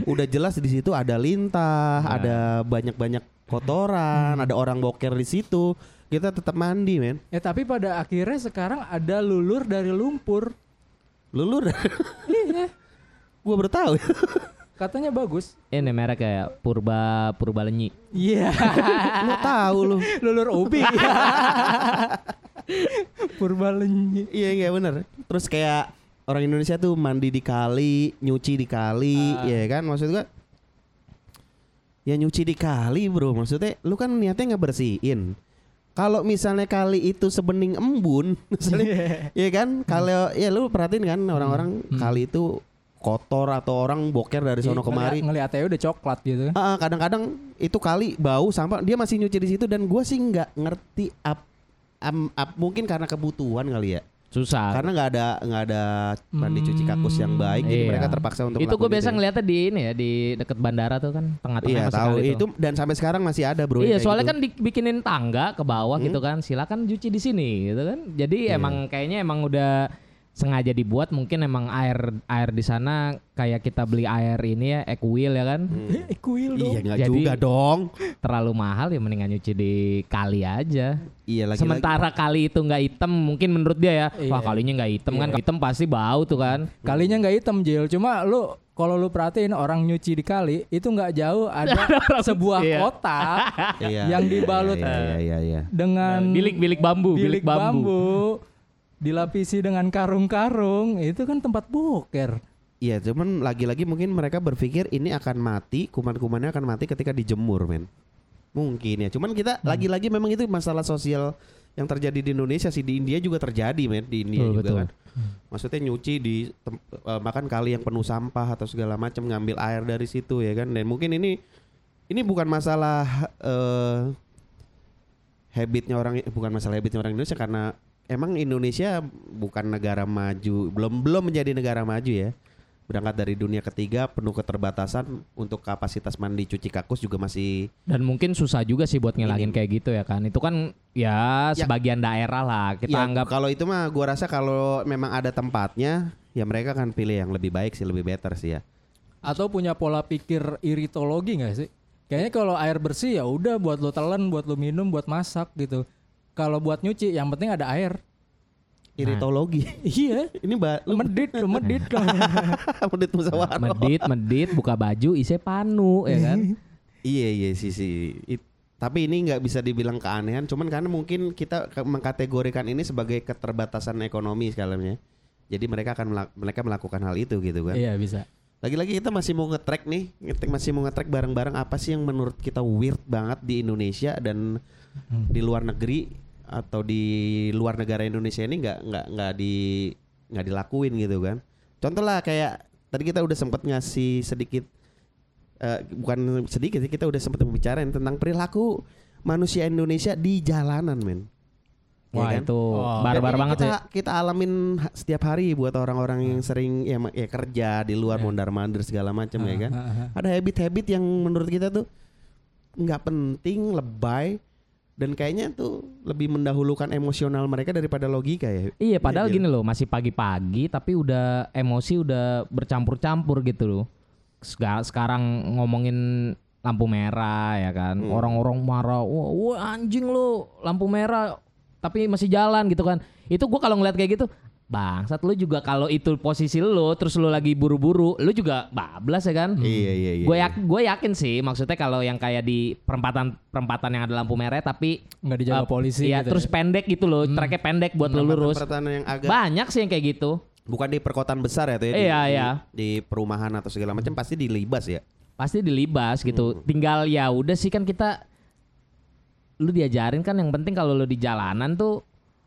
[SPEAKER 1] udah jelas di situ ada lintah
[SPEAKER 3] Nah.
[SPEAKER 1] ada banyak-banyak kotoran
[SPEAKER 3] Hmm.
[SPEAKER 1] ada orang boker di situ kita tetap mandi men
[SPEAKER 3] Ya tapi pada akhirnya sekarang ada lulur dari lumpur.
[SPEAKER 1] lulur
[SPEAKER 3] Iya,
[SPEAKER 1] gua baru tahu
[SPEAKER 3] katanya bagus.
[SPEAKER 2] Ini merek kayak Purba Purba Lenyi.
[SPEAKER 3] Iya,
[SPEAKER 1] lu tahu lu
[SPEAKER 3] lulur ubi. Purbalenyi.
[SPEAKER 1] iya iya bener terus kayak orang Indonesia tuh mandi di kali nyuci di kali
[SPEAKER 3] Ah.
[SPEAKER 1] ya kan maksud gua ya nyuci di kali bro maksudnya lu kan niatnya ngebersihin kalau misalnya kali itu sebening embun misalnya ya kan kalau ya lu perhatiin kan orang-orang
[SPEAKER 3] Hmm.
[SPEAKER 1] kali itu kotor atau orang boker dari sono kemari
[SPEAKER 3] Ngeliatnya udah coklat gitu.
[SPEAKER 1] Kadang-kadang itu kali bau sampah dia masih nyuci di situ dan gua sih nggak ngerti ap, am- ap- mungkin karena kebutuhan kali ya
[SPEAKER 2] Susah.
[SPEAKER 1] karena nggak ada nggak ada mandi cuci kakus yang baik jadi
[SPEAKER 2] Iya.
[SPEAKER 1] mereka terpaksa untuk
[SPEAKER 2] itu gue biasa
[SPEAKER 1] ya.
[SPEAKER 2] ngeliatnya di ini ya di deket bandara tuh kan tengah-tengah
[SPEAKER 1] iya tahu
[SPEAKER 2] kali
[SPEAKER 1] itu dan sampai sekarang masih ada bro
[SPEAKER 2] iya
[SPEAKER 1] yang kayak
[SPEAKER 2] soalnya
[SPEAKER 1] gitu.
[SPEAKER 2] kan dibikinin tangga ke bawah
[SPEAKER 1] Hmm.
[SPEAKER 2] gitu kan silakan cuci di sini gitu kan jadi
[SPEAKER 1] Iya.
[SPEAKER 2] emang kayaknya emang udah sengaja dibuat mungkin emang air air di sana kayak kita beli air ini ya Equil ya kan?
[SPEAKER 1] Hmm.
[SPEAKER 3] Eh, kuil dong.
[SPEAKER 1] iya nggak
[SPEAKER 2] Jadi-
[SPEAKER 1] juga dong.
[SPEAKER 2] terlalu mahal ya mendingan nyuci di kali aja.
[SPEAKER 1] Iya lagi
[SPEAKER 2] sementara kali itu nggak hitam mungkin menurut dia ya
[SPEAKER 3] Iya.
[SPEAKER 2] wah kalinya nggak hitam kan? Hitam pasti bau tuh kan.
[SPEAKER 3] Kalinya nggak hitam Jil, cuma lu kalau lu perhatiin orang nyuci di kali itu nggak jauh ada sebuah
[SPEAKER 2] Iya.
[SPEAKER 3] kotak
[SPEAKER 1] Iya.
[SPEAKER 3] yang dibalut
[SPEAKER 1] iya iya iya.
[SPEAKER 3] dengan
[SPEAKER 2] bilik-bilik bambu
[SPEAKER 3] bilik
[SPEAKER 2] bilik bambu,
[SPEAKER 3] bambu dilapisi dengan karung-karung itu kan tempat boker.
[SPEAKER 1] Iya, cuman lagi-lagi mungkin mereka berpikir ini akan mati, kuman-kumannya akan mati ketika dijemur, men. Mungkin ya. Cuman kita
[SPEAKER 2] Hmm.
[SPEAKER 1] lagi-lagi memang itu masalah sosial yang terjadi di Indonesia sih di India juga terjadi, men. Di India
[SPEAKER 2] Betul,
[SPEAKER 1] juga
[SPEAKER 2] betul.
[SPEAKER 1] kan. Maksudnya nyuci di tem- eh, makan kali yang penuh sampah atau segala macam ngambil air dari situ ya kan. Dan mungkin ini ini bukan masalah eh habitnya orang bukan masalah habitnya orang Indonesia karena emang Indonesia bukan negara maju, belum belum menjadi negara maju ya. Berangkat dari dunia ketiga penuh keterbatasan untuk kapasitas mandi cuci kakus juga masih
[SPEAKER 2] dan mungkin susah juga sih buat ngilangin kayak gitu ya kan itu kan ya,
[SPEAKER 1] Ya.
[SPEAKER 2] sebagian daerah lah kita
[SPEAKER 1] Ya,
[SPEAKER 2] anggap
[SPEAKER 1] kalau itu mah gua rasa kalau memang ada tempatnya ya mereka akan pilih yang lebih baik sih, lebih better sih ya.
[SPEAKER 3] Atau punya pola pikir iritologi nggak sih? Kayaknya kalau air bersih ya udah buat lo telan, buat lo minum, buat masak gitu. Kalau buat nyuci yang penting ada air.
[SPEAKER 1] Iritologi.
[SPEAKER 3] Iya.
[SPEAKER 1] ini mbak lu
[SPEAKER 3] Medit, medit kan.
[SPEAKER 1] menit musyawarah.
[SPEAKER 2] medit medit buka baju isi panu ya kan
[SPEAKER 1] Iya iya sih sih. Tapi ini nggak bisa dibilang keanehan, cuman karena mungkin kita mengkategorikan ini sebagai keterbatasan ekonomi sekalian ya. Jadi mereka akan melak- mereka melakukan hal itu gitu kan.
[SPEAKER 3] iya bisa.
[SPEAKER 1] Lagi-lagi kita masih mau nge-track nih, masih mau nge-track bareng-bareng apa sih yang menurut kita weird banget di Indonesia dan di luar negeri atau di luar negara Indonesia ini nggak nggak nggak di nggak dilakuin gitu kan. Contoh lah kayak tadi kita udah sempat ngasih sedikit eh, bukan sedikit sih kita udah sempat membicarain tentang perilaku manusia Indonesia di jalanan men. Ya
[SPEAKER 2] wah
[SPEAKER 1] kan?
[SPEAKER 2] itu
[SPEAKER 3] Wah.
[SPEAKER 2] barbar
[SPEAKER 1] ini
[SPEAKER 2] banget
[SPEAKER 1] kita,
[SPEAKER 2] ya
[SPEAKER 1] Kita alamin setiap hari buat orang-orang yang sering ya, ya kerja di luar mondar mandir segala macam ya kan.
[SPEAKER 3] Ah, ah, ah.
[SPEAKER 1] Ada habit-habit yang menurut kita tuh nggak penting, lebay dan kayaknya tuh lebih mendahulukan emosional mereka daripada logika ya.
[SPEAKER 2] Iya padahal
[SPEAKER 1] Iya,
[SPEAKER 2] gini loh masih pagi-pagi tapi udah emosi udah bercampur-campur gitu loh. Sekarang ngomongin lampu merah ya kan.
[SPEAKER 1] Hmm.
[SPEAKER 2] Orang-orang marah, wah, wah anjing lu lampu merah tapi masih jalan gitu kan. Itu gua kalau ngeliat kayak gitu, bangsat lu juga kalau itu posisi lu terus lu lagi buru-buru, lu juga bablas ya kan.
[SPEAKER 1] Iya iya iya.
[SPEAKER 2] Gue yakin, gue yakin sih maksudnya kalau yang kayak di perempatan perempatan yang ada lampu merah tapi
[SPEAKER 3] Nggak dijaga
[SPEAKER 2] eh,
[SPEAKER 3] polisi
[SPEAKER 2] Iya,
[SPEAKER 3] gitu
[SPEAKER 2] terus
[SPEAKER 3] ya.
[SPEAKER 2] pendek gitu loh, treknya pendek buat lu lurus.
[SPEAKER 1] Pertanyaan yang agak
[SPEAKER 2] Banyak sih yang kayak gitu.
[SPEAKER 1] bukan di perkotaan besar ya tuh ya, di,
[SPEAKER 2] Iya,
[SPEAKER 1] di-
[SPEAKER 2] iya.
[SPEAKER 1] di perumahan atau segala macam pasti dilibas ya.
[SPEAKER 2] pasti dilibas gitu. Tinggal ya udah sih kan kita lu diajarin kan yang penting kalau lu di jalanan tuh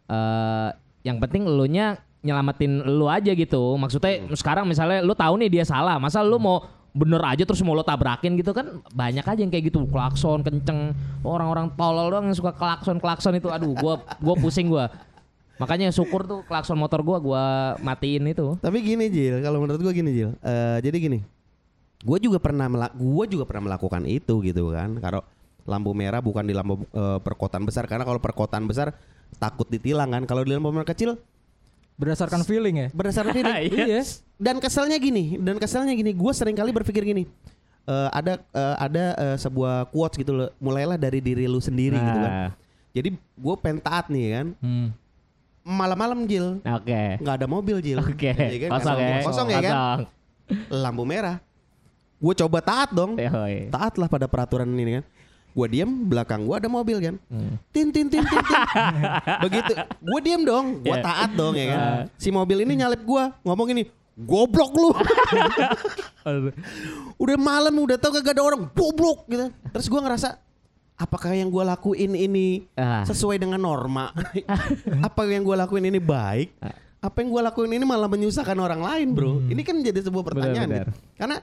[SPEAKER 2] eh yang penting elunya nyelamatin lu aja gitu. Maksudnya sekarang misalnya lu tahu nih dia salah, masa lu mau bener aja terus mau lo tabrakin gitu kan banyak aja yang kayak gitu klakson kenceng orang-orang tolol doang yang suka klakson klakson itu aduh gua gua pusing gua makanya syukur tuh klakson motor gua gua matiin itu
[SPEAKER 1] Tapi gini Jil, kalau menurut gua gini Jil. Eh, jadi gini. Gue juga pernah gua juga pernah melakukan itu gitu kan. Kalau lampu merah bukan di lampu eh, perkotaan besar karena kalau perkotaan besar takut ditilang kan. Kalau di lampu merah kecil
[SPEAKER 3] Berdasarkan feeling ya.
[SPEAKER 1] berdasarkan feeling.
[SPEAKER 3] Iya.
[SPEAKER 1] dan keselnya gini, dan keselnya gini, gue sering kali berpikir gini. eh, ada eh, ada eh, sebuah quotes gitu loh. Mulailah dari diri lu sendiri gitu kan.
[SPEAKER 2] Nah,
[SPEAKER 1] Jadi gue pengen taat nih kan.
[SPEAKER 3] Hmm.
[SPEAKER 1] Malam-malam Jil,
[SPEAKER 2] oke
[SPEAKER 1] nggak ada mobil Jil.
[SPEAKER 2] oke
[SPEAKER 1] Iya kan?
[SPEAKER 2] kosong ya
[SPEAKER 1] mobil. Kosong ya kan?
[SPEAKER 2] Kosong.
[SPEAKER 1] lampu merah. Gue coba taat dong.
[SPEAKER 2] Yoi.
[SPEAKER 1] Taat lah pada peraturan ini kan. Gue diem belakang gue ada mobil kan.
[SPEAKER 2] Hmm.
[SPEAKER 1] Tin tin tin tin. tin. Begitu. Gue diem dong. Gue
[SPEAKER 2] Yeah.
[SPEAKER 1] taat dong ya kan. Si mobil ini nyalip gue ngomong ini. Goblok lu. udah malam udah tau kagak ada orang. Goblok gitu. Terus gue ngerasa. Apakah yang gue lakuin ini
[SPEAKER 2] Ah.
[SPEAKER 1] sesuai dengan norma? Apa yang gue lakuin ini baik? Apa yang gue lakuin ini malah menyusahkan orang lain, bro? Ini kan jadi sebuah pertanyaan.
[SPEAKER 2] Benar-benar.
[SPEAKER 1] gitu. Karena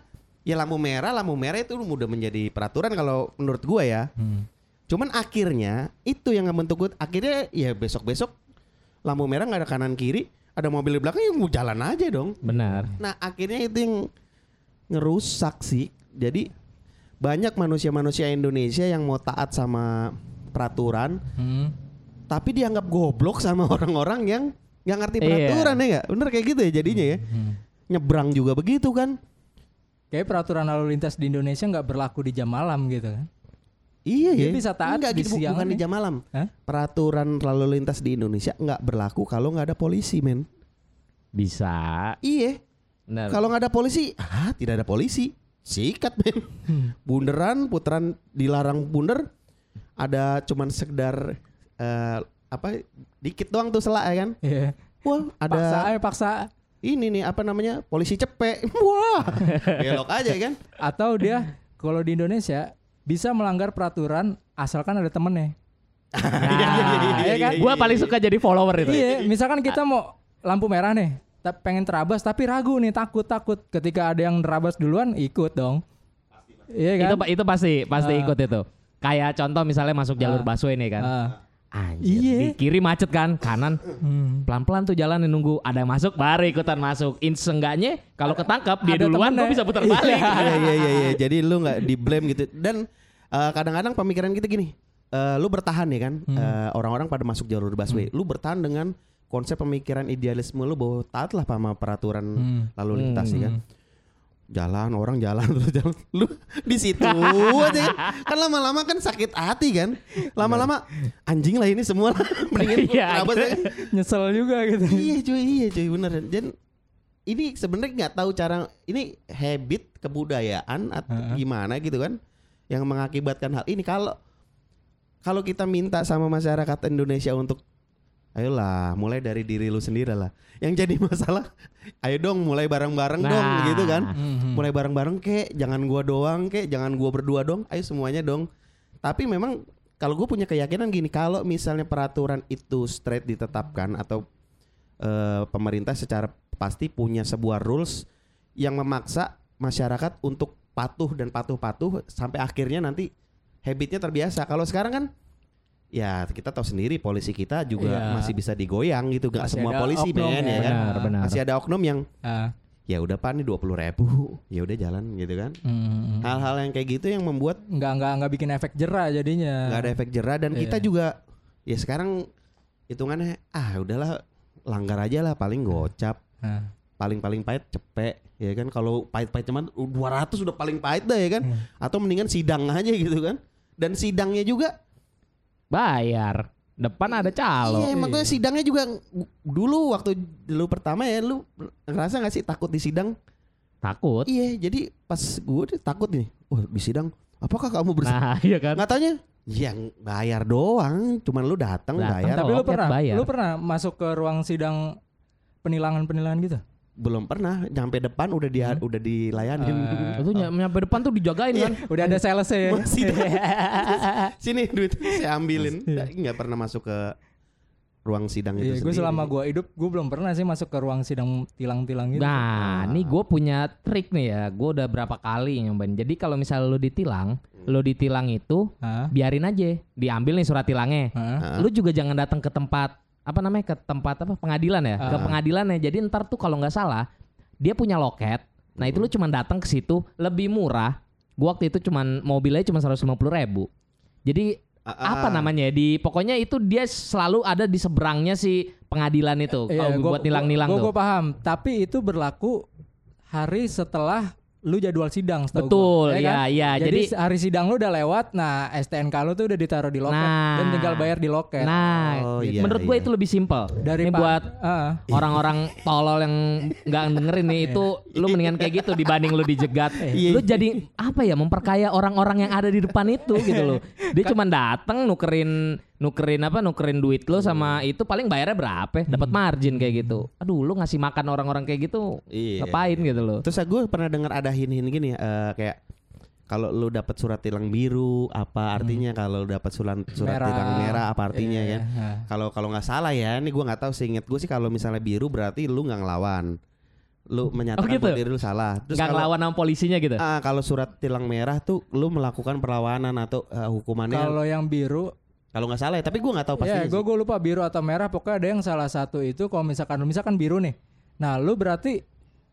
[SPEAKER 1] ya lampu merah, lampu merah itu udah menjadi peraturan kalau menurut gue ya. Cuman akhirnya itu yang ngebentuk gue. Akhirnya ya besok-besok lampu merah nggak ada kanan kiri, ada mobil di belakang yang jalan aja dong.
[SPEAKER 2] benar
[SPEAKER 1] Nah akhirnya itu yang ngerusak sih. Jadi banyak manusia-manusia Indonesia yang mau taat sama peraturan,
[SPEAKER 3] Hmm.
[SPEAKER 1] tapi dianggap goblok sama orang-orang yang nggak ngerti
[SPEAKER 2] Iya.
[SPEAKER 1] peraturan ya nggak? Bener kayak gitu ya jadinya ya. Nyebrang juga begitu kan?
[SPEAKER 3] Kayak peraturan lalu lintas di Indonesia nggak berlaku di jam malam gitu kan.
[SPEAKER 1] Iya ya.
[SPEAKER 3] bisa taat
[SPEAKER 1] Nggak
[SPEAKER 3] di
[SPEAKER 1] gitu,
[SPEAKER 3] siang
[SPEAKER 1] bukan di
[SPEAKER 3] nih.
[SPEAKER 1] jam malam.
[SPEAKER 3] Hah?
[SPEAKER 1] Peraturan lalu lintas di Indonesia nggak berlaku kalau nggak ada polisi, men.
[SPEAKER 2] bisa
[SPEAKER 1] Iya.
[SPEAKER 2] benar
[SPEAKER 1] Kalau nggak ada polisi, ah tidak ada polisi. Sikat men. Bunderan, putaran dilarang bunder. Ada cuman sekedar eh, apa dikit doang tuh selak ya kan.
[SPEAKER 3] Iya.
[SPEAKER 1] Wah, ada
[SPEAKER 3] Paksa aja paksa.
[SPEAKER 1] Ini nih apa namanya? Polisi cepek. Wah. Belok aja ya kan.
[SPEAKER 3] Atau dia kalau di Indonesia bisa melanggar peraturan asalkan ada temennya.
[SPEAKER 2] Nah,
[SPEAKER 3] iya kan?
[SPEAKER 2] Gua paling suka jadi follower itu.
[SPEAKER 3] Iya, misalkan kita mau lampu merah nih, pengen terabas tapi ragu nih, takut takut. Ketika ada yang terabas duluan, ikut dong. Iya kan?
[SPEAKER 2] Itu itu pasti pasti
[SPEAKER 3] Ah.
[SPEAKER 2] ikut itu. Kayak contoh misalnya masuk jalur
[SPEAKER 3] Ah.
[SPEAKER 2] busway nih kan.
[SPEAKER 3] Ah.
[SPEAKER 2] Anjir,
[SPEAKER 3] Iya.
[SPEAKER 2] di kiri macet kan, kanan
[SPEAKER 3] Hmm.
[SPEAKER 2] pelan-pelan tuh jalan nunggu ada yang masuk baru ikutan masuk. In seenggaknya kalau ketangkap dia
[SPEAKER 3] ada
[SPEAKER 2] duluan gua bisa putar balik.
[SPEAKER 1] Iya iya iya iya. Jadi lu nggak di blame gitu. Dan eh, kadang-kadang pemikiran kita gini. eh, lu bertahan ya kan. Eh, orang-orang pada masuk jalur busway. Lu bertahan dengan konsep pemikiran idealisme lu bahwa taatlah sama peraturan
[SPEAKER 3] Hmm.
[SPEAKER 1] lalu lintas ya kan. Jalan orang jalan terus jalan. Lu di situ aja kan. Kan lama-lama kan sakit hati kan. Lama-lama anjing lah ini semua.
[SPEAKER 2] Iya,
[SPEAKER 1] terabas
[SPEAKER 2] gitu.
[SPEAKER 1] aja.
[SPEAKER 3] Nyesel juga gitu.
[SPEAKER 1] iya cuy, iya cuy bener. Dan ini sebenarnya nggak tahu cara ini habit kebudayaan atau
[SPEAKER 3] Heeh.
[SPEAKER 1] gimana gitu kan yang mengakibatkan hal ini kalau kalau kita minta sama masyarakat Indonesia untuk ayolah mulai dari diri lu sendiri lah yang jadi masalah ayo dong mulai bareng-bareng dong
[SPEAKER 2] Nah.
[SPEAKER 1] gitu kan
[SPEAKER 3] Mhm.
[SPEAKER 1] mulai bareng-bareng kek jangan gua doang kek jangan gua berdua dong ayo semuanya dong tapi memang kalau gue punya keyakinan gini kalau misalnya peraturan itu straight ditetapkan atau eh, pemerintah secara pasti punya sebuah rules yang memaksa masyarakat untuk patuh dan patuh-patuh sampai akhirnya nanti habitnya terbiasa kalau sekarang kan ya kita tahu sendiri polisi kita juga
[SPEAKER 3] Iya.
[SPEAKER 1] masih bisa digoyang gitu gak
[SPEAKER 3] Masih
[SPEAKER 1] semua polisi men
[SPEAKER 3] ya.
[SPEAKER 1] ya kan
[SPEAKER 2] Benar, benar.
[SPEAKER 1] masih ada oknum yang
[SPEAKER 3] Ah.
[SPEAKER 1] ya udah pak nih dua puluh ribu ya udah jalan gitu kan
[SPEAKER 3] Mhm.
[SPEAKER 1] hal-hal yang kayak gitu yang membuat
[SPEAKER 3] nggak nggak nggak bikin efek jerah jadinya.
[SPEAKER 1] nggak ada efek jerah dan kita
[SPEAKER 3] Iya.
[SPEAKER 1] juga ya sekarang hitungannya ah udahlah langgar aja lah paling gocap
[SPEAKER 3] Nah.
[SPEAKER 1] paling paling pahit cepet ya kan kalau pahit-pahit cuman 200 udah paling pahit dah ya kan
[SPEAKER 3] Hmm.
[SPEAKER 1] atau mendingan sidang aja gitu kan dan sidangnya juga
[SPEAKER 2] Bayar. Depan ada calo.
[SPEAKER 1] iya makanya sidangnya juga dulu waktu dulu pertama ya lu ngerasa nggak sih takut di sidang
[SPEAKER 2] Takut.
[SPEAKER 1] iya jadi pas gue takut nih wah di sidang apakah kamu bersih
[SPEAKER 2] Nah, iya kan.
[SPEAKER 1] nggak taunya yang bayar doang cuman lu datang bayar
[SPEAKER 2] tapi
[SPEAKER 3] lu pernah,
[SPEAKER 2] bayar.
[SPEAKER 3] lu pernah masuk ke ruang sidang penilangan-penilangan gitu?
[SPEAKER 1] Belum pernah nyampe depan udah di udah dilayanin.
[SPEAKER 2] Itu ny- nyampe depan tuh dijagain kan.
[SPEAKER 3] Udah ada sales ya.
[SPEAKER 1] Masih Sini duit saya ambilin. Nggak pernah masuk ke ruang sidang itu
[SPEAKER 3] Iya, gue
[SPEAKER 1] sendiri.
[SPEAKER 3] selama gue hidup gue belum pernah sih masuk ke ruang sidang tilang-tilang gitu.
[SPEAKER 2] Nah, nih gue punya trik nih ya. Gue udah berapa kali nyobain. Jadi kalau misalnya lu ditilang, lu ditilang itu
[SPEAKER 3] Hah?
[SPEAKER 2] biarin aja, diambil nih surat tilangnya.
[SPEAKER 3] Hah?
[SPEAKER 2] Lu juga jangan datang ke tempat apa namanya ke tempat apa pengadilan ya, ke pengadilan ya. Jadi ntar tuh kalau nggak salah dia punya loket. Nah itu lu cuma datang ke situ lebih murah. Gua waktu itu cuman mobilnya cuma 150 ribu. Jadi
[SPEAKER 1] Ah,
[SPEAKER 2] apa namanya ya, di pokoknya itu dia selalu ada di seberangnya si pengadilan itu.
[SPEAKER 3] Iya,
[SPEAKER 2] Kalau buat nilang-nilang
[SPEAKER 3] gua-
[SPEAKER 2] tuh.
[SPEAKER 3] gua paham, tapi itu berlaku hari setelah lu jadwal sidang setahu
[SPEAKER 2] Betul,
[SPEAKER 3] gua,
[SPEAKER 2] iya,
[SPEAKER 3] kan?
[SPEAKER 2] iya.
[SPEAKER 3] Jadi,
[SPEAKER 2] Jadi-
[SPEAKER 3] hari sidang lu udah lewat, nah STNK lu tuh udah ditaruh di loket
[SPEAKER 2] Nah.
[SPEAKER 3] dan tinggal bayar di loket.
[SPEAKER 2] Nah,
[SPEAKER 1] Oh,
[SPEAKER 2] gitu.
[SPEAKER 1] iya,
[SPEAKER 2] menurut gue
[SPEAKER 1] iya.
[SPEAKER 2] itu lebih simpel.
[SPEAKER 3] dari
[SPEAKER 2] Ini
[SPEAKER 3] pa-
[SPEAKER 2] buat orang-orang tolol yang nggak dengerin nih itu lu mendingan kayak gitu dibanding lu dijegat.
[SPEAKER 1] Iya.
[SPEAKER 2] Lu jadi apa ya memperkaya orang-orang yang ada di depan itu gitu loh. Dia cuma datang nukerin nukerin apa nukerin duit lu sama itu paling bayarnya berapa? Dapat margin kayak gitu. Aduh, lu ngasih makan orang-orang kayak gitu
[SPEAKER 1] Iya.
[SPEAKER 2] ngapain gitu loh.
[SPEAKER 1] Terus gue pernah dengar ada hin-hin gini eh, kayak kalau lu dapat surat tilang biru apa artinya kalau lu dapat surat surat
[SPEAKER 3] Merah.
[SPEAKER 1] tilang merah apa artinya
[SPEAKER 3] Iya,
[SPEAKER 1] kan
[SPEAKER 3] iya.
[SPEAKER 1] kalau kalau nggak salah ya ini gua nggak tahu seinget gue sih kalau misalnya biru berarti lu nggak ngelawan lu menyatakan
[SPEAKER 2] gitu?
[SPEAKER 1] bahwa diri lu salah terus
[SPEAKER 2] Nggak
[SPEAKER 1] kalau
[SPEAKER 2] ngelawan sama polisinya gitu.
[SPEAKER 1] ah, kalau surat tilang merah tuh lu melakukan perlawanan atau eh, hukumannya
[SPEAKER 3] Kalau yang biru,
[SPEAKER 1] kalau nggak salah ya tapi gua nggak tahu pastinya
[SPEAKER 3] ya gue gue lupa biru atau merah. Pokoknya ada yang salah satu itu kalau misalkan misalkan biru nih. Nah, lu berarti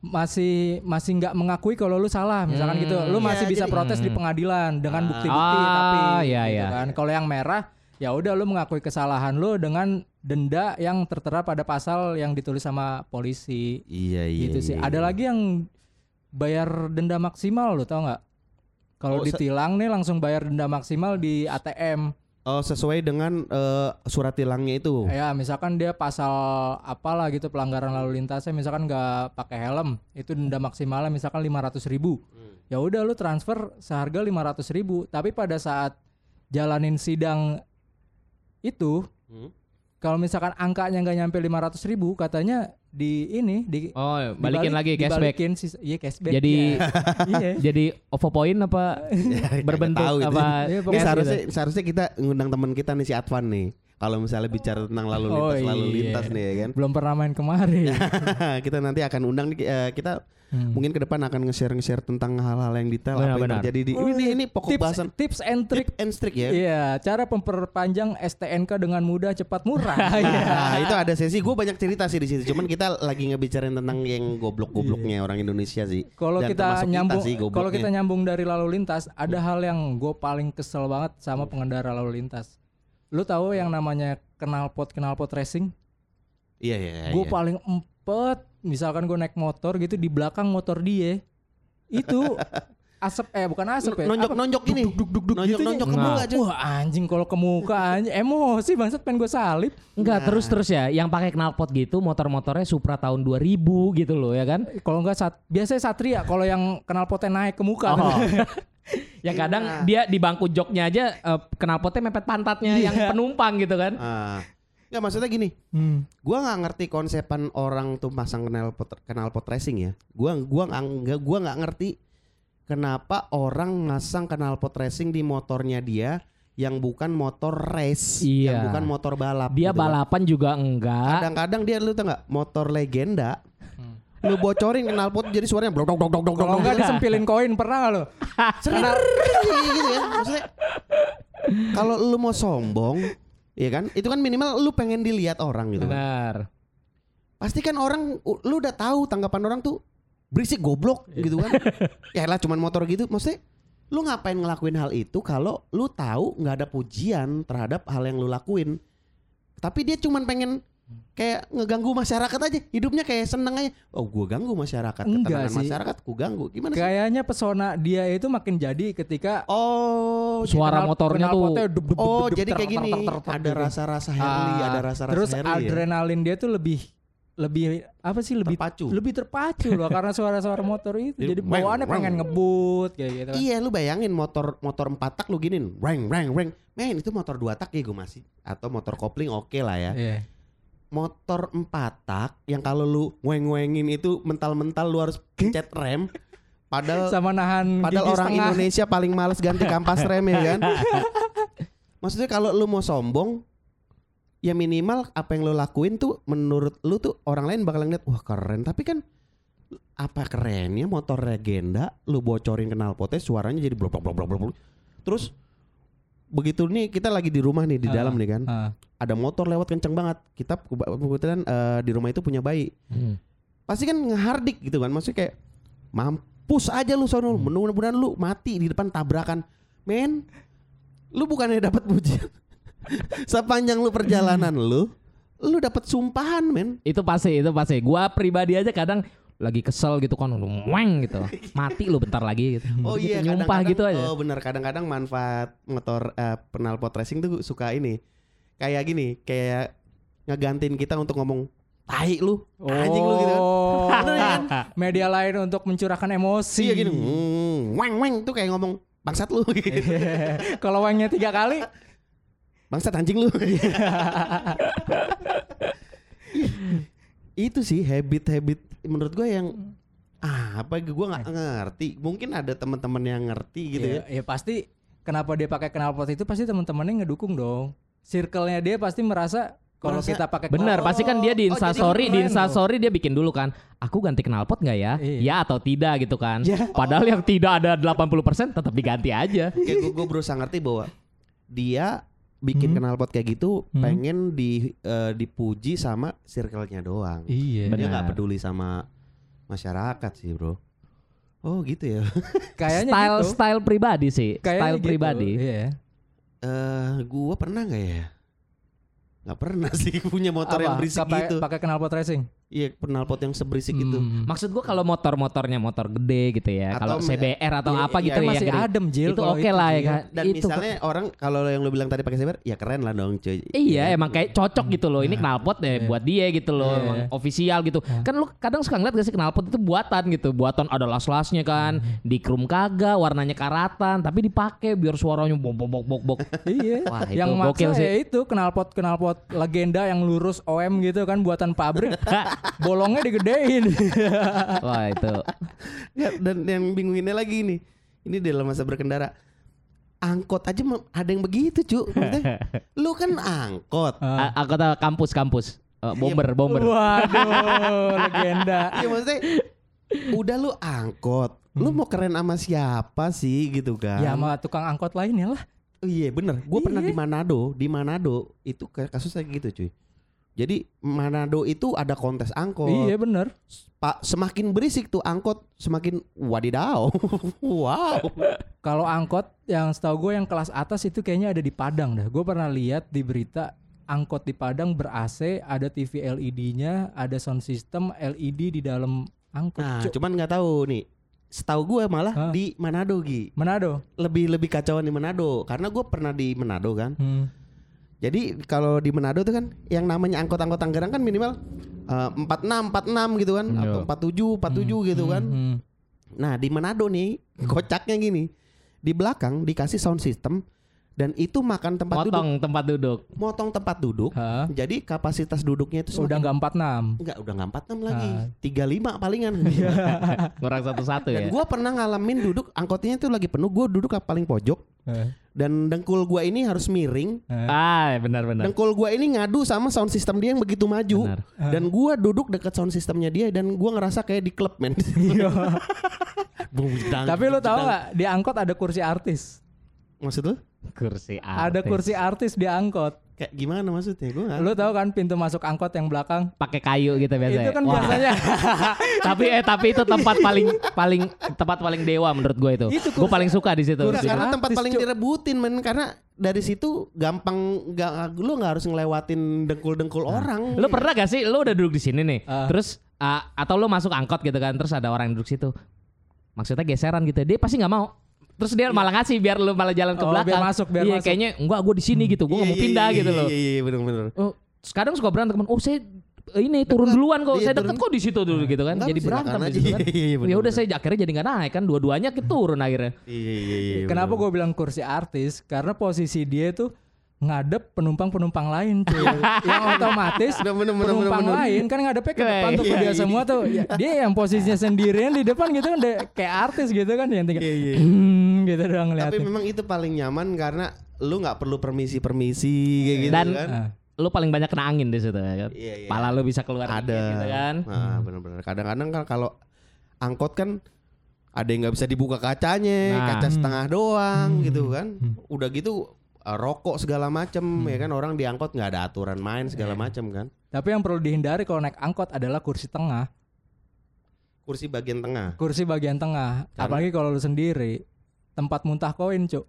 [SPEAKER 3] masih masih nggak mengakui kalau lu salah misalkan gitu lu masih
[SPEAKER 1] Iya,
[SPEAKER 3] bisa
[SPEAKER 1] jadi-
[SPEAKER 3] protes di pengadilan dengan bukti-bukti
[SPEAKER 2] Ah,
[SPEAKER 3] tapi
[SPEAKER 2] iya,
[SPEAKER 3] gitu
[SPEAKER 2] iya.
[SPEAKER 3] kan kalau yang merah ya udah lu mengakui kesalahan lu dengan denda yang tertera pada pasal yang ditulis sama polisi
[SPEAKER 1] iya iya
[SPEAKER 3] gitu sih
[SPEAKER 1] iya,
[SPEAKER 3] ada
[SPEAKER 1] iya.
[SPEAKER 3] lagi yang bayar denda maksimal lu tau nggak kalau
[SPEAKER 1] Oh,
[SPEAKER 3] ditilang nih langsung bayar denda maksimal di ATM
[SPEAKER 1] oh sesuai dengan eh, surat tilangnya itu.
[SPEAKER 3] Ya misalkan dia pasal apalah gitu pelanggaran lalu lintasnya misalkan nggak pakai helm itu denda maksimalnya misalkan 500 ribu. Ya udah lu transfer seharga 500 ribu. Tapi pada saat jalanin sidang itu
[SPEAKER 1] Hmm.
[SPEAKER 3] Kalau misalkan angkanya nggak nyampe 500 ribu katanya di ini di
[SPEAKER 2] Oh, balikin
[SPEAKER 3] dibalik-
[SPEAKER 2] lagi cashback.
[SPEAKER 3] dibalikin iya cashback
[SPEAKER 2] Jadi-
[SPEAKER 3] ya. iya
[SPEAKER 2] Jadi OVO point apa berbentuk
[SPEAKER 1] tahu itu.
[SPEAKER 2] apa?
[SPEAKER 3] Iya,
[SPEAKER 1] Ini seharusnya seharusnya kita ngundang teman kita nih si Advan nih. Kalau misalnya bicara tentang lalu
[SPEAKER 3] Oh,
[SPEAKER 1] lintas lalu
[SPEAKER 3] iya.
[SPEAKER 1] lintas nih ya kan.
[SPEAKER 3] belum pernah main kemarin
[SPEAKER 1] kita nanti akan undang nih, eh, kita
[SPEAKER 3] Hmm.
[SPEAKER 1] mungkin ke depan akan nge-share nge-share tentang hal-hal yang detail apa yang terjadi di ini ini pokok
[SPEAKER 3] tips
[SPEAKER 1] bahasan
[SPEAKER 3] tips and trick
[SPEAKER 1] tip and trick ya.
[SPEAKER 3] Iya, cara memperpanjang STNK dengan mudah, cepat, murah. Iya.
[SPEAKER 1] Nah, itu ada sesi gue banyak cerita sih di situ. Cuman kita lagi ngebicarain tentang yang goblok-gobloknya orang Indonesia sih.
[SPEAKER 3] Kalau kita nyambung, kalau kita nyambung dari lalu lintas, ada hal yang gue paling kesel banget sama pengendara lalu lintas. Lu tahu yang namanya knalpot knalpot racing?
[SPEAKER 1] Iya iya. iya.
[SPEAKER 3] gue paling empet, misalkan gue naik motor gitu di belakang motor dia, itu asap eh bukan asap ya,
[SPEAKER 1] nonjok
[SPEAKER 3] apa?
[SPEAKER 1] nonjok ini.
[SPEAKER 3] duk duk duk
[SPEAKER 1] nonjok
[SPEAKER 3] gitu
[SPEAKER 1] nonjok
[SPEAKER 2] Nah.
[SPEAKER 1] ke muka aja.
[SPEAKER 3] Wah anjing kalau ke muka anjing emosi bangsat pengen gue salib.
[SPEAKER 2] Enggak, terus terus ya. Yang pakai knalpot gitu motor-motornya Supra tahun 2000 gitu loh ya kan.
[SPEAKER 3] Kalau enggak sat, biasanya Satria kalau yang knalpotnya naik ke muka.
[SPEAKER 2] Oh. yang kadang dia di bangku joknya aja eh, knalpotnya mepet pantatnya yang penumpang gitu kan.
[SPEAKER 1] Ah. Nggak maksudnya gini.
[SPEAKER 3] Hmm.
[SPEAKER 1] Gua nggak ngerti konsepan orang tuh pasang kenal pot kenal pot racing ya. Gua gua nggak gua nggak ngerti kenapa orang ngasang kenal pot racing di motornya dia yang bukan motor race,
[SPEAKER 2] Iya.
[SPEAKER 1] yang bukan motor balap.
[SPEAKER 2] Dia
[SPEAKER 1] gitu kan.
[SPEAKER 2] balapan juga enggak.
[SPEAKER 1] Kadang-kadang dia lu tau nggak motor legenda. Lu bocorin kenal pot jadi suaranya blok dok dok dok dok
[SPEAKER 3] Kalau
[SPEAKER 1] dok.
[SPEAKER 3] enggak disempilin koin pernah nggak lo?
[SPEAKER 1] Sering gitu ya. Maksudnya kalau lu mau sombong, ya kan? Itu kan minimal lu pengen dilihat orang gitu. kan.
[SPEAKER 2] Benar.
[SPEAKER 1] Pasti kan orang lu udah tahu tanggapan orang tuh berisik goblok gitu kan. ya lah cuman motor gitu. Maksudnya lu ngapain ngelakuin hal itu kalau lu tahu nggak ada pujian terhadap hal yang lu lakuin. Tapi dia cuman pengen kayak ngeganggu masyarakat aja. Hidupnya kayak seneng aja. Oh, gua ganggu masyarakat.
[SPEAKER 3] Enggak
[SPEAKER 1] Ketenangan
[SPEAKER 3] sih.
[SPEAKER 1] masyarakat ku ganggu. Gimana sih?
[SPEAKER 3] Kayaknya pesona dia itu makin jadi ketika
[SPEAKER 1] Oh,
[SPEAKER 2] Suara
[SPEAKER 3] kenal-
[SPEAKER 2] motornya tuh.
[SPEAKER 1] Oh, jadi kayak
[SPEAKER 3] ter-
[SPEAKER 1] gini.
[SPEAKER 3] ter- ter- ter-
[SPEAKER 1] Ada
[SPEAKER 3] gitu.
[SPEAKER 1] rasa-rasa Harley,
[SPEAKER 3] Ah,
[SPEAKER 1] ada rasa-rasa
[SPEAKER 3] Terus
[SPEAKER 1] ya.
[SPEAKER 3] adrenalin dia tuh lebih lebih apa sih lebih
[SPEAKER 1] Terpacu.
[SPEAKER 3] lebih terpacu loh karena suara-suara motor itu.
[SPEAKER 1] Jadi,
[SPEAKER 3] bawaannya pengen ngebut kayak gitu. kan.
[SPEAKER 1] Iya lu bayangin motor motor empat tak lu giniin reng reng reng men itu motor dua tak ya gue masih atau motor kopling oke lah ya
[SPEAKER 3] Iya.
[SPEAKER 1] Motor empat tak yang kalau lu ngweng-ngwengin itu mental-mental lu harus pencet rem. Padahal
[SPEAKER 3] sama nahan
[SPEAKER 1] Padahal
[SPEAKER 3] gigi
[SPEAKER 1] orang
[SPEAKER 3] setengah.
[SPEAKER 1] Indonesia paling males ganti kampas rem ya kan. Maksudnya kalau lu mau sombong ya minimal apa yang lu lakuin tuh menurut lu tuh orang lain bakal ngeliat wah keren tapi kan apa kerennya motor legenda lu bocorin knalpotnya suaranya jadi blok blok blok blok blok. Terus begitu nih kita lagi di rumah nih di
[SPEAKER 3] Ah,
[SPEAKER 1] dalam nih kan
[SPEAKER 3] ah.
[SPEAKER 1] Ada motor lewat kenceng banget kita kebetulan eh, di rumah itu punya bayi
[SPEAKER 2] Hmm.
[SPEAKER 1] pasti kan ngehardik gitu kan maksudnya kayak mampus aja lu sono
[SPEAKER 2] Hmm.
[SPEAKER 1] mudah-mudahan lu mati di depan tabrakan men lu bukannya dapat pujian sepanjang lu perjalanan lu lu dapat sumpahan men
[SPEAKER 2] Itu pasti, itu pasti. Gua pribadi aja kadang lagi kesel gitu kan, lu weng gitu. Mati lu bentar lagi gitu.
[SPEAKER 1] oh
[SPEAKER 2] Gitu,
[SPEAKER 1] iya
[SPEAKER 2] nyumpah
[SPEAKER 1] kadang-kadang-
[SPEAKER 2] gitu aja.
[SPEAKER 1] oh benar kadang-kadang manfaat motor eh, knalpot racing tuh suka ini kayak gini kayak ngegantiin kita untuk ngomong tai lu anjing lu gitu kan.
[SPEAKER 3] Oh,
[SPEAKER 1] Bener ya kan?
[SPEAKER 3] media lain untuk mencurahkan emosi.
[SPEAKER 1] iya gini hmm, weng weng tuh kayak ngomong bangsat lu gitu.
[SPEAKER 3] Kalau wangnya tiga kali,
[SPEAKER 1] Bangsat anjing lu. itu sih habit-habit menurut gue yang ah, apa gue nggak ngerti. Mungkin ada teman-teman yang ngerti gitu ya.
[SPEAKER 3] ya, ya pasti kenapa dia pakai knalpot itu pasti teman-temannya ngedukung dong. Circle-nya dia pasti merasa kalau kita pakai
[SPEAKER 2] Benar,
[SPEAKER 3] knalpot-
[SPEAKER 2] pasti kan dia di
[SPEAKER 1] Oh,
[SPEAKER 2] instastory, di
[SPEAKER 3] keren
[SPEAKER 2] instastory dia bikin dulu kan. Aku ganti knalpot nggak ya?
[SPEAKER 3] Iya.
[SPEAKER 2] Ya atau tidak gitu kan.
[SPEAKER 3] Ya.
[SPEAKER 2] Padahal yang tidak ada 80% tetap diganti aja.
[SPEAKER 1] Kayak gue, gue berusaha ngerti bahwa dia bikin
[SPEAKER 3] Hmm.
[SPEAKER 1] knalpot kayak gitu
[SPEAKER 3] Hmm.
[SPEAKER 1] pengen di eh, dipuji sama circle-nya doang.
[SPEAKER 3] Iya.
[SPEAKER 1] Dia
[SPEAKER 2] Benar.
[SPEAKER 1] nggak peduli sama masyarakat sih, Bro. Oh, gitu ya.
[SPEAKER 3] Kayaknya
[SPEAKER 2] style
[SPEAKER 3] gitu.
[SPEAKER 2] style pribadi sih,
[SPEAKER 3] Kayaknya
[SPEAKER 2] style
[SPEAKER 3] gitu,
[SPEAKER 2] pribadi.
[SPEAKER 3] Iya.
[SPEAKER 1] Eh, gua pernah nggak ya? Nggak pernah sih punya motor yang
[SPEAKER 3] Apa?
[SPEAKER 1] berisik
[SPEAKER 3] Pakai-
[SPEAKER 1] gitu.
[SPEAKER 3] Pakai knalpot racing.
[SPEAKER 1] Iya, knalpot yang seberisik itu.
[SPEAKER 3] Hmm.
[SPEAKER 2] Maksud gua kalau motor-motornya motor gede gitu ya, kalau CBR atau
[SPEAKER 1] Iya,
[SPEAKER 2] apa
[SPEAKER 1] iya,
[SPEAKER 2] gitu
[SPEAKER 3] Itu
[SPEAKER 2] ya.
[SPEAKER 3] masih
[SPEAKER 2] gede.
[SPEAKER 3] adem Jil
[SPEAKER 2] Itu oke lah ya kan.
[SPEAKER 1] Dan
[SPEAKER 2] itu
[SPEAKER 1] misalnya orang kalau yang lu bilang tadi pakai sabar, ya keren lah dong cuy.
[SPEAKER 2] Iya emang kayak cocok gitu loh Ini knalpot deh buat dia gitu loh
[SPEAKER 3] Iya.
[SPEAKER 2] Emang official gitu Kan lu kadang suka ngeliat gak sih knalpot itu buatan gitu Buatan ada las-lasnya kan Di krum kagak warnanya karatan Tapi dipakai biar suaranya bok bok bok bok bok
[SPEAKER 3] Iya.
[SPEAKER 2] Wah itu
[SPEAKER 3] yang
[SPEAKER 2] gokil sih
[SPEAKER 3] ya itu knalpot knalpot legenda yang lurus OM gitu kan buatan pabrik. bolongnya digedein.
[SPEAKER 2] Wah itu
[SPEAKER 1] Nggak, dan yang bingunginnya lagi ini. Ini dalam masa berkendara. Angkot aja ada yang begitu, cu. Maksudnya, lu kan angkot.
[SPEAKER 2] A- Aku tahu kampus-kampus Eh, Bomber, bomber
[SPEAKER 3] Waduh, legenda.
[SPEAKER 1] Iya maksudnya udah lu angkot. Lu mau keren sama siapa sih gitu kan?
[SPEAKER 3] Ya sama tukang angkot lainnya lah.
[SPEAKER 1] Oh iya bener, gue pernah
[SPEAKER 3] Iya.
[SPEAKER 1] di Manado, di Manado itu kasusnya gitu cuy. Jadi Manado itu ada kontes angkot.
[SPEAKER 3] Iya bener.
[SPEAKER 1] Pak semakin berisik tuh angkot semakin wadidaw. wow.
[SPEAKER 3] Kalau angkot yang setahu gue yang kelas atas itu kayaknya ada di Padang dah. Gue pernah lihat di berita angkot di Padang ber AC, ada TV LED-nya, ada sound system LED di dalam angkot.
[SPEAKER 1] Nah,
[SPEAKER 3] Cuk.
[SPEAKER 1] cuman nggak tahu nih. Setahu gue malah
[SPEAKER 3] Hah?
[SPEAKER 1] di Manado Gi.
[SPEAKER 3] Manado.
[SPEAKER 1] Lebih lebih kacauan di Manado karena gue pernah di Manado kan.
[SPEAKER 3] Hmm.
[SPEAKER 1] Jadi kalau di Manado tuh kan yang namanya angkot-angkot Tangerang kan minimal eh, 46 46 gitu kan atau 47 47 gitu kan.
[SPEAKER 3] Hmm.
[SPEAKER 1] Nah, di Manado nih kocaknya gini. Di belakang dikasih sound system dan itu makan tempat duduk,
[SPEAKER 2] Potong tempat duduk
[SPEAKER 1] motong tempat duduk.
[SPEAKER 3] Hah?
[SPEAKER 1] Jadi kapasitas duduknya itu
[SPEAKER 3] Udah
[SPEAKER 1] semakin-
[SPEAKER 3] nggak 46.
[SPEAKER 1] enggak udah nggak 46 lagi.
[SPEAKER 3] Ah.
[SPEAKER 1] 35 palingan.
[SPEAKER 2] Ngurang satu-satu
[SPEAKER 1] Dan
[SPEAKER 2] ya
[SPEAKER 1] gua pernah ngalamin duduk angkotnya itu lagi penuh, gua duduk paling pojok dan dengkul gua ini harus miring.
[SPEAKER 2] Ah benar-benar
[SPEAKER 1] Dengkul gua ini ngadu sama sound system dia yang begitu maju.
[SPEAKER 2] Benar.
[SPEAKER 1] Dan gua duduk dekat sound systemnya dia dan gua ngerasa kayak di klub men. Jedang,
[SPEAKER 3] Tapi lu tahu
[SPEAKER 1] jedang.
[SPEAKER 3] nggak di angkot ada kursi artis?
[SPEAKER 1] Maksud lu?
[SPEAKER 2] Kursi
[SPEAKER 3] Ada
[SPEAKER 2] artis.
[SPEAKER 3] kursi artis di angkot.
[SPEAKER 1] Kayak gimana maksudnya? Gua nggak
[SPEAKER 3] Lu tahu kan pintu masuk angkot yang belakang?
[SPEAKER 2] pakai kayu gitu biasanya.
[SPEAKER 3] Itu kan
[SPEAKER 2] Wah.
[SPEAKER 3] biasanya
[SPEAKER 2] tapi eh tapi itu tempat paling paling tempat paling dewa menurut gue itu.
[SPEAKER 3] Itu
[SPEAKER 2] gue paling suka di situ.
[SPEAKER 3] Kursi
[SPEAKER 1] karena
[SPEAKER 3] artis,
[SPEAKER 1] tempat paling direbutin men karena dari situ gampang nggak lu nggak harus ngelewatin dengkul-dengkul orang.
[SPEAKER 2] Lu pernah gak sih lu udah duduk di sini nih.
[SPEAKER 3] Ah.
[SPEAKER 2] Terus ah, atau lu masuk angkot gitu kan terus ada orang yang duduk situ. Maksudnya geseran gitu. Dia pasti nggak mau. Terus dia malah ngasih biar lu malah jalan ke
[SPEAKER 3] Oh,
[SPEAKER 2] belakang.
[SPEAKER 3] biar masuk, biar
[SPEAKER 2] iya,
[SPEAKER 3] masuk.
[SPEAKER 2] kayaknya enggak gue di sini gitu. Gue nggak mau
[SPEAKER 1] Iya,
[SPEAKER 2] pindah
[SPEAKER 1] iya,
[SPEAKER 2] gitu
[SPEAKER 1] iya,
[SPEAKER 2] loh.
[SPEAKER 1] Iya iya benar-benar.
[SPEAKER 2] Oh, sekarang suka berantem teman. Oh, saya ini turun duluan kok.
[SPEAKER 1] Iya,
[SPEAKER 2] saya deket
[SPEAKER 1] turun.
[SPEAKER 2] kok di situ dulu gitu kan.
[SPEAKER 1] Enggak,
[SPEAKER 2] jadi berantem
[SPEAKER 1] aja.
[SPEAKER 2] situ kan.
[SPEAKER 1] Iya, iya,
[SPEAKER 2] ya udah saya akhirnya jadi nggak naik kan dua-duanya turun akhirnya.
[SPEAKER 1] Iya iya iya.
[SPEAKER 3] Kenapa gue bilang kursi artis? Karena posisi dia tuh ngadep penumpang-penumpang lain tuh yang otomatis
[SPEAKER 1] Bener, bener,
[SPEAKER 3] penumpang
[SPEAKER 1] bener, bener.
[SPEAKER 3] lain kan ngadepnya ke depan tuh ke
[SPEAKER 1] Iya,
[SPEAKER 3] dia
[SPEAKER 1] iya.
[SPEAKER 3] semua tuh Ya, dia yang posisinya sendirian di depan gitu kan kayak artis gitu kan yang tinggal
[SPEAKER 1] Iya, iya.
[SPEAKER 3] "Hmm," gitu doang
[SPEAKER 1] Tapi
[SPEAKER 3] ngeliatin
[SPEAKER 1] memang itu paling nyaman karena lu nggak perlu permisi-permisi kayak gitu
[SPEAKER 2] Dan
[SPEAKER 1] kan.
[SPEAKER 3] Ah.
[SPEAKER 2] lu paling banyak kena angin di situ ya kan.
[SPEAKER 1] Iya, iya.
[SPEAKER 2] Pala lu bisa keluar
[SPEAKER 1] ada
[SPEAKER 2] gitu kan.
[SPEAKER 1] Nah, bener-bener. Kadang-kadang kan kalau angkot kan ada yang nggak bisa dibuka kacanya,
[SPEAKER 2] Nah.
[SPEAKER 1] kaca setengah doang gitu kan.
[SPEAKER 3] Hmm.
[SPEAKER 1] Udah gitu uh, rokok segala macem ya kan? Orang di angkot nggak ada aturan main segala macem kan.
[SPEAKER 3] tapi yang perlu dihindari kalau naik angkot adalah kursi tengah.
[SPEAKER 1] Kursi bagian tengah.
[SPEAKER 3] kursi bagian tengah.
[SPEAKER 1] Karena-
[SPEAKER 3] apalagi kalau lu sendiri. Tempat muntah koin cuk.